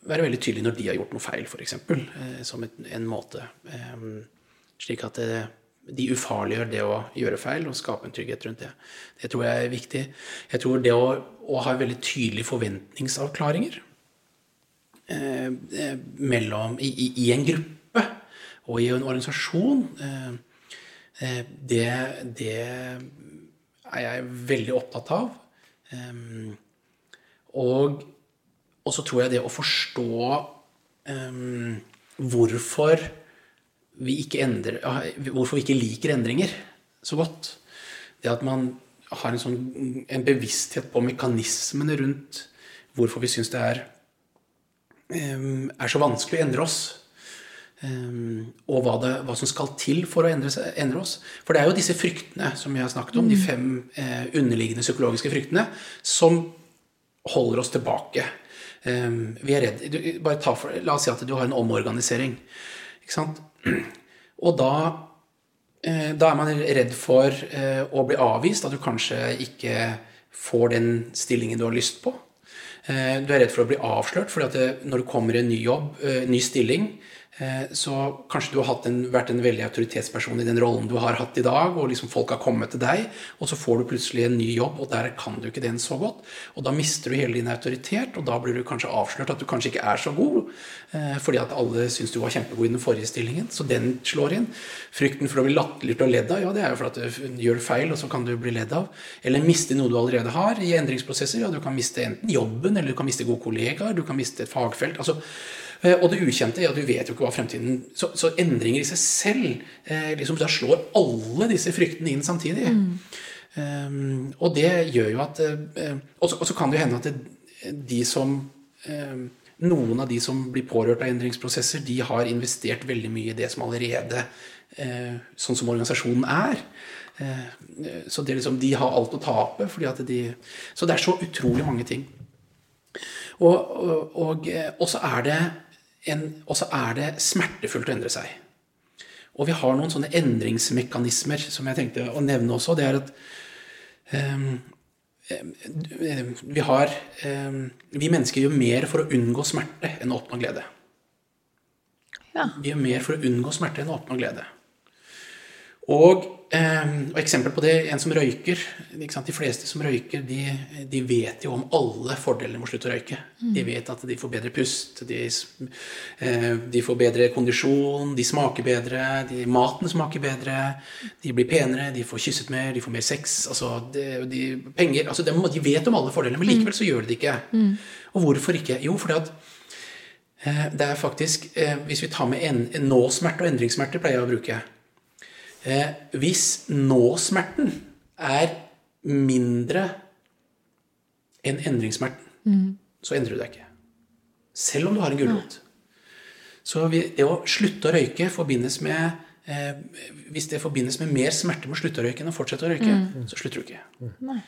være veldig tydelig når de har gjort noe feil, f.eks. Eh, som et, en måte. Um, slik at det, de ufarliggjør det å gjøre feil og skape en trygghet rundt det. Det tror jeg er viktig. Jeg tror det å, å ha veldig tydelige forventningsavklaringer eh, eh, mellom, i, i, i en gruppe og i en organisasjon, eh, eh, det, det er jeg veldig opptatt av. Eh, og, så tror jeg det å forstå um, hvorfor vi ikke endrer, hvorfor vi ikke liker endringer så godt. Det at man har en, sånn, en bevissthet på mekanismene rundt hvorfor vi syns det er, um, er så vanskelig å endre oss. Um, og hva, det, hva som skal til for å endre, endre oss. For det er jo disse fryktene som vi har snakket om, de fem eh, underliggende psykologiske fryktene, som holder oss tilbake. Um, vi er redd, for, La oss si at du har en omorganisering. Ikke sant? Og da, eh, da er man redd for eh, å bli avvist, at du kanskje ikke får den stillingen du har lyst på. Eh, du er redd for å bli avslørt, det, når du kommer i en ny jobb, en ny stilling, så kanskje du har en, vært en veldig autoritetsperson i den rollen du har hatt i dag, og liksom folk har kommet til deg, og så får du plutselig en ny jobb, og der kan du ikke den så godt. Og da mister du hele din autoritet, og da blir du kanskje avslørt at du kanskje ikke er så god, eh, fordi at alle syns du var kjempegod i den forrige stillingen. Så den slår inn. Frykten for å bli latterliggjort og ledd av, ja, det er jo for at du gjør feil, og så kan du bli ledd av. Eller miste noe du allerede har i endringsprosesser. Ja, du kan miste enten jobben, eller du kan miste gode kollegaer, du kan miste et fagfelt. altså Eh, og det ukjente, ja, du vet jo ikke hva fremtiden Så, så endringer i seg selv eh, liksom, Da slår alle disse fryktene inn samtidig. Mm. Um, og det gjør jo at Og så kan det jo hende at det, de som uh, Noen av de som blir pårørt av endringsprosesser, de har investert veldig mye i det som allerede Sånn som organisasjonen er. Så liksom, de har alt å tape. De, så det er så utrolig mange ting. Og, og, og så er det og så er det smertefullt å endre seg. Og vi har noen sånne endringsmekanismer som jeg tenkte å nevne også. Det er at um, vi har um, Vi mennesker gjør mer for å unngå smerte enn å oppnå glede. Ja. Vi gjør mer for å unngå smerte enn å oppnå glede. Og, eh, og eksempel på det, en som røyker. De fleste som røyker, de, de, vet jo om alle fordeler med å slutte å røyke. Mm. De vet at de får bedre pust, de, eh, de, får bedre kondisjon, de smaker bedre, de, maten smaker bedre, de blir penere, de får kysset mer, de får mer sex. Altså, de, penger, altså de, de, vet om alle fordelene, men likevel så gjør de det ikke. Mm. Og hvorfor ikke? Jo, fordi at eh, det er faktisk eh, Hvis vi tar med en, en nåsmerte og endringssmerter, pleier jeg å bruke Eh, hvis nå-smerten er mindre enn endringssmerten, mm. så endrer du deg ikke. Selv om du har en gulrot. Så det å slutte å røyke forbindes med eh, Hvis det forbindes med mer smerte med å slutte å røyke enn å fortsette å røyke, mm. så slutter du ikke. Mm.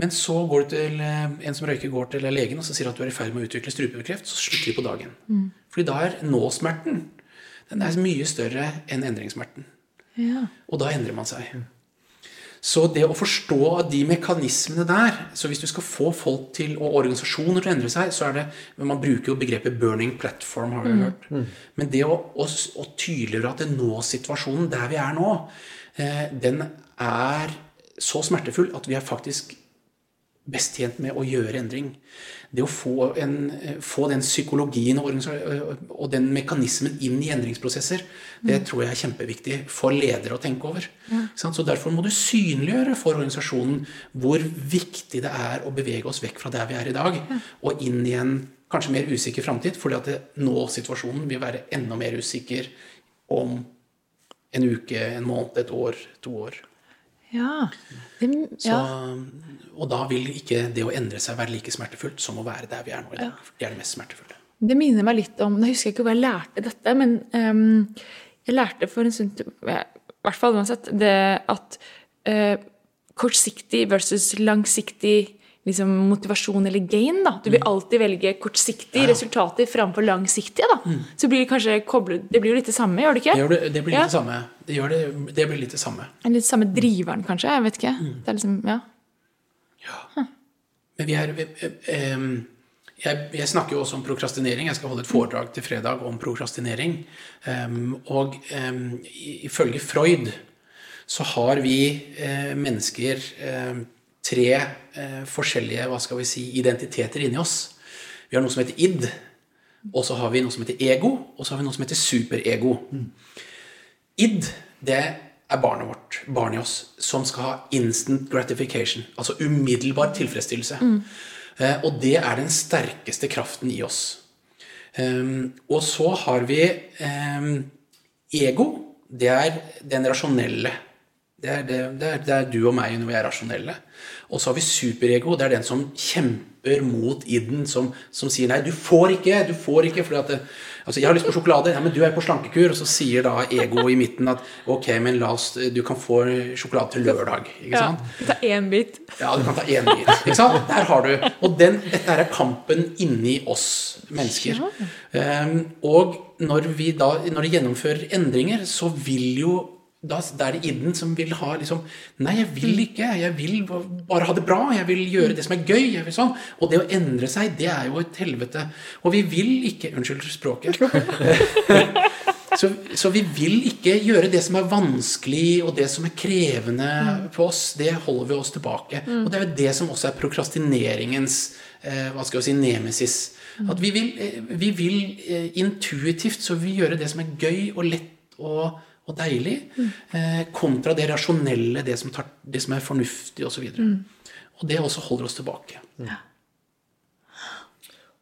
Men så går du til eh, en som røyker, går til legen og så sier at du er i ferd med å utvikle strupekreft, så slutter de på dagen. Mm. Fordi da er nå-smerten den er mye større enn endringssmerten. Ja. Og da endrer man seg. Så det å forstå de mekanismene der så Hvis du skal få folk til, og organisasjoner til å endre seg, så er det Man bruker jo begrepet 'burning platform', har vi mm. hørt. Mm. Men det å, å, å tydeliggjøre at nå-situasjonen der vi er nå, eh, den er så smertefull at vi er faktisk best tjent med å gjøre endring. Det å få, en, få den psykologien og, og, den mekanismen inn i endringsprosesser, det mm. tror jeg er kjempeviktig for ledere å tenke over. Ja. Så Derfor må du synliggjøre for organisasjonen hvor viktig det er å bevege oss vekk fra der vi er i dag, ja. og inn i en kanskje mer usikker framtid, fordi at det, nå situasjonen vil være enda mer usikker om en uke, en måned, et år, to år. Ja. Det, ja. Så, og da vil ikke det å endre seg være like smertefullt som å være der vi er nå. Ja. Det er det mest smertefulle. Det minner meg litt om Jeg husker ikke hvor jeg lærte dette, men um, jeg lærte for en stund I hvert fall uansett det at uh, kortsiktig versus langsiktig liksom, motivasjon eller gain. Da. Du vil mm. alltid velge kortsiktige ja. resultater framfor langsiktige. Da. Mm. Så blir det kanskje koblet Det blir jo litt det samme, gjør det ikke? Det, det, det blir litt ja. det samme. Det, det, det, blir litt det samme. Litt samme driveren, kanskje? Jeg vet ikke. Mm. Det er liksom, ja. ja. Huh. Men vi er vi, um, jeg, jeg, snakker jo også om prokrastinering. Jeg skal holde et foredrag til fredag om prokrastinering. Um, og um, ifølge Freud så har vi uh, mennesker uh, tre eh, forskjellige hva skal vi si, identiteter inni oss. Vi har noe som heter id, og så har vi noe som heter ego, og så har vi noe som heter superego. Id, det er barnet vårt, barnet i oss, som skal ha instant gratification. Altså umiddelbar tilfredsstillelse. Mm. Eh, og det er den sterkeste kraften i oss. Um, og så har vi um, ego. Det er den rasjonelle. Det er, det, det, er, det er, du og meg når vi er rasjonelle. Og så har vi superego. Det er den som kjemper mot idden, som, som sier nei, du får ikke, du får ikke. fordi at det, altså Jeg har lyst på sjokolade. Ja, men du er på slankekur. Og så sier da ego i midten at ok, men la oss, du kan få sjokolade til lørdag. ikke sant? Ja, ta én bit. Ja, du kan ta én bit. ikke sant? Der har du. Og den, dette er kampen inni oss mennesker. Um, og når vi da, når de gjennomfører endringer, så vil jo da, da er det innen som vil ha liksom Nei, jeg vil mm. ikke. Jeg vil bare ha det bra. Jeg vil gjøre det som er gøy. Sånn. Og det å endre seg, det er jo et helvete. Og vi vil ikke Unnskyld språket. [laughs] [laughs] Så, så vi vil ikke gjøre det som er vanskelig og det som er krevende på oss. Det holder vi oss tilbake. Og det er jo det som også er prokrastineringens eh, hva skal vi si, nemesis. At vi vil, eh, vi vil eh, intuitivt så vil vi gjøre det som er gøy og lett og, og deilig, eh, kontra det rasjonelle, det som, tar, det som er fornuftig osv. Og, så og det også holder oss tilbake.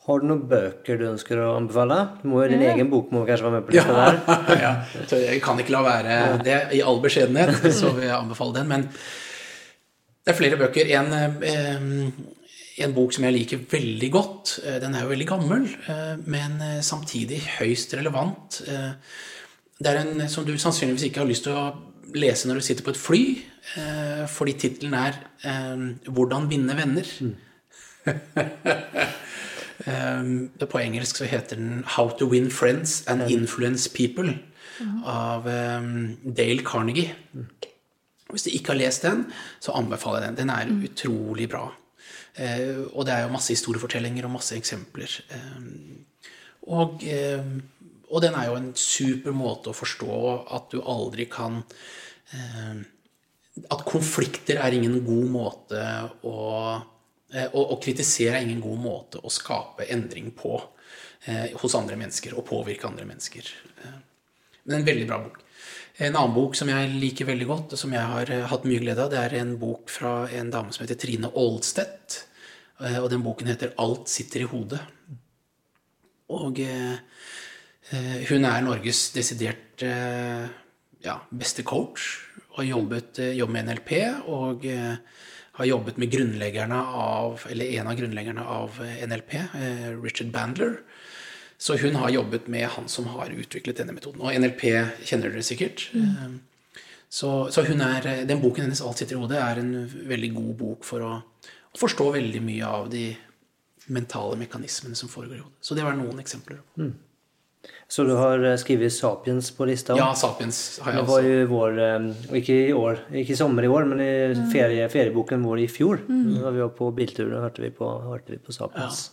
Har du noen bøker du ønsker å anbefale? Du må jo Din egen bok må kanskje være med på lista der. [laughs] ja, så jeg kan ikke la være det i all beskjedenhet, så vil jeg anbefale den. Men det er flere bøker. En, eh, en bok som jeg liker veldig godt. eh, Den er jo veldig gammel, eh, men samtidig høyst relevant. Eh, Det er en som du sannsynligvis ikke har lyst til å lese når du sitter på et fly, eh, fordi tittelen er eh, 'Hvordan vinne venner'. Um, [laughs] på engelsk så heter den 'How to win friends and influence people' av um, Dale Carnegie. Hvis du ikke har lest den, så anbefaler jeg den. Den er utrolig bra. Eh, og det er jo masse historiefortellinger og masse eksempler. Um, og, eh, og den er jo en super måte å forstå at du aldri kan eh, At konflikter er ingen god måte å Eh, Å, kritisere er ingen god måte å skape endring på eh, hos andre mennesker, og påvirke andre mennesker. Eh, men en veldig bra bok. En annen bok som jeg liker veldig godt, og som jeg har eh, hatt mye glede av, det er en bok fra en dame som heter Trine Aalstedt. Eh, og den boken heter 'Alt sitter i hodet'. Og eh, hun er Norges desidert eh, ja, beste coach, og har jobbet, eh, med NLP. og eh, har jobbet med grunnleggerne av, eller en av grunnleggerne av eh, NLP, eh, Richard Bandler. Så hun har jobbet med han som har utviklet denne metoden. Og NLP kjenner dere sikkert. Mm. Så, så hun er, eh, den boken hennes, 'Alt sitter i hodet', er en veldig god bok for å, å forstå veldig mye av de mentale mekanismene som foregår i hodet. Så det var noen eksempler. Så du har eh, skrevet 'Sapiens' på lista? Ja, Sapiens har jeg Det var jo vår eh, Ikke i år, ikke i sommer i år, men i ferie, ferieboken vår i fjor. Da vi var på biltur, da hørte vi på, hørte vi på 'Sapiens'.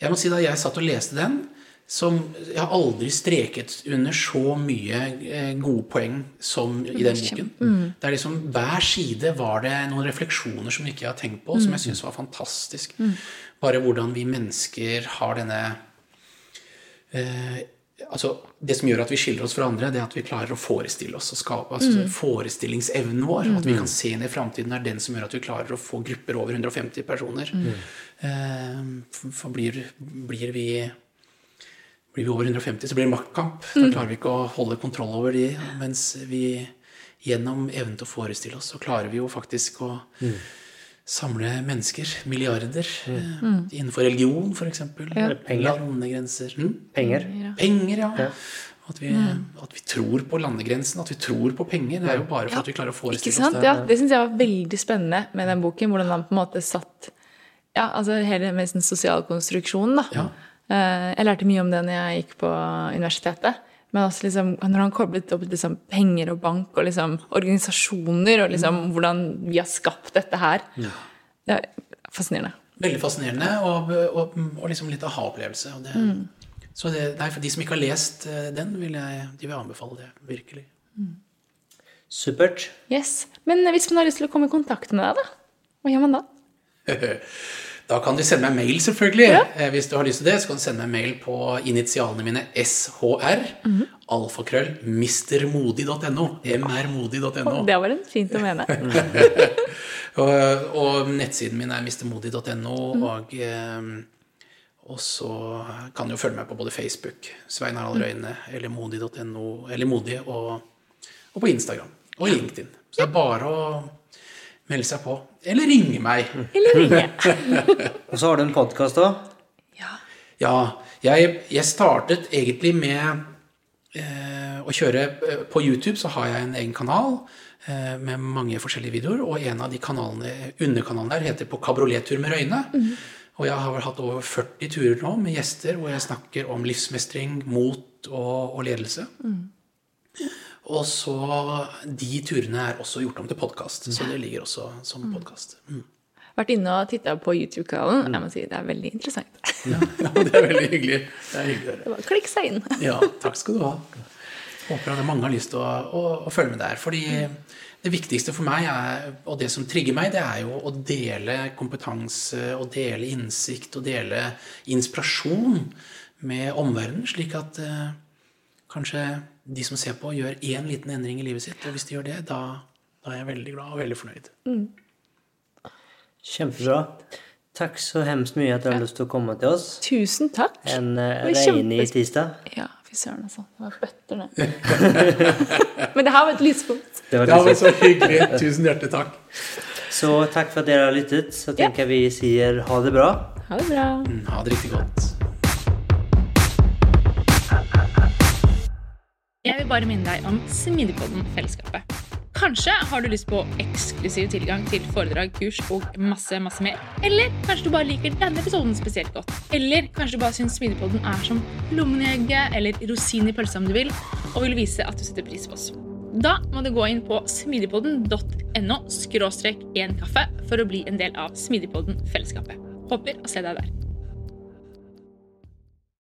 Jeg må si Da jeg satt og leste den, som Jeg har aldri streket under så mye eh, gode poeng som i den boken. Det er liksom, Hver side var det noen refleksjoner som ikke jeg har tenkt på, som jeg syns var fantastisk. Bare hvordan vi mennesker har denne eh, altså Det som gjør at vi skiller oss fra andre, det er at vi klarer å forestille oss og skape altså Forestillingsevnen vår, at vi kan se inn i framtiden, er den som gjør at vi klarer å få grupper over 150 personer. Eh, for blir, blir vi blir vi over 150, så blir det maktkamp. Da klarer vi ikke å holde kontroll over de. Mens vi gjennom evnen til å forestille oss, så klarer vi jo faktisk å samle mennesker. Milliarder. mm. Innenfor religion, f.eks. Penger. Landegrenser. Mm? Penger. Penger, ja. At vi, at vi tror på landegrensen, at vi tror på penger. Det er jo bare for at vi klarer å Ikke forestille sant? oss det. Ja, det syns jeg var veldig spennende med den boken. Hvordan han på en måte satt ja, altså hele med sosiale konstruksjonen. da. Ja. Eh, Jeg lærte mye om det når jeg gikk på universitetet. Men også liksom, når han koblet opp liksom penger og bank og liksom organisasjoner, og liksom hvordan vi har skapt dette her. Det er fascinerende. Veldig fascinerende og, og, og liksom litt aha-opplevelse. Mm. Så det, nei, for de som ikke har lest eh, den, vil jeg, de vil anbefale det. Virkelig. Supert. Yes. Men hvis man har lyst til å komme i kontakt med deg, da? Hva gjør man da? [laughs] Da kan du sende meg mail, selvfølgelig. Ja. Hvis du har lyst til det, så kan du sende meg mail på initialene mine SHR. Alfakrøll mrmodig.no. mrmodig.no. Det var en fint å mene. [laughs] Og, og nettsiden min er mistermodig.no. Og, eh, og så kan du jo følge meg på både Facebook, Svein Harald Røyne, eller modig.no, eller Modig, og, og på Instagram. Og LinkedIn. Så det er bare å melde seg på. Eller ringe meg. Eller ringe. [laughs] Og så har du en podkast òg. Ja. Ja, jeg, jeg startet egentlig med eh, å kjøre eh, På YouTube så har jeg en egen kanal eh, med mange forskjellige videoer, og en av de kanalene, underkanalene der heter På kabriolettur med Røyne. Og jeg har vel hatt over 40 turer nå med gjester hvor jeg snakker om livsmestring, mot og, og ledelse. Og så De turene er også gjort om til podkast, så det ligger også som podkast. Mm. vært inne og titta på YouTube-kanalen. Jeg må si det er veldig interessant. Ja, [laughs] ja, det er veldig hyggelig. Det er hyggelig å høre. Klikk seg inn. [laughs] Ja, takk skal du ha. Håper at mange har lyst til å, å, å følge med der. Fordi det viktigste for meg, er, og det som trigger meg, det er jo å dele kompetanse og dele innsikt og dele inspirasjon med omverdenen, slik at eh, kanskje de som ser på, gjør én liten endring i livet sitt. Og hvis de gjør det, da, da er jeg veldig glad og veldig fornøyd. Kjempebra. Takk så hemskt mye at du har lyst til å komme til oss Tusen takk. en uh, regnig kjempes- tirsdag. Ja, fy søren, altså. Det var bøtter ned. [laughs] Men det har vært lyspunkt. Det har vært så hyggelig. Tusen hjertelig takk. Så takk for at dere har lyttet. Så tenker jeg vi sier ha det bra. Ha det bra. Mm, Ha det riktig godt. Jeg vil bare minne deg om Smidigpodden-fellesskapet. Kanskje har du lyst på eksklusiv tilgang til foredrag, kurs og masse masse mer. Eller kanskje du bare liker denne episoden spesielt godt. Eller kanskje du bare syns Smidigpodden er som lommen eller rosin i pølsa om du vil, og vil vise at du setter pris på oss. Da må du gå inn på smidigpodden.no 1 kaffe for å bli en del av Smidigpodden-fellesskapet. Håper å se deg der.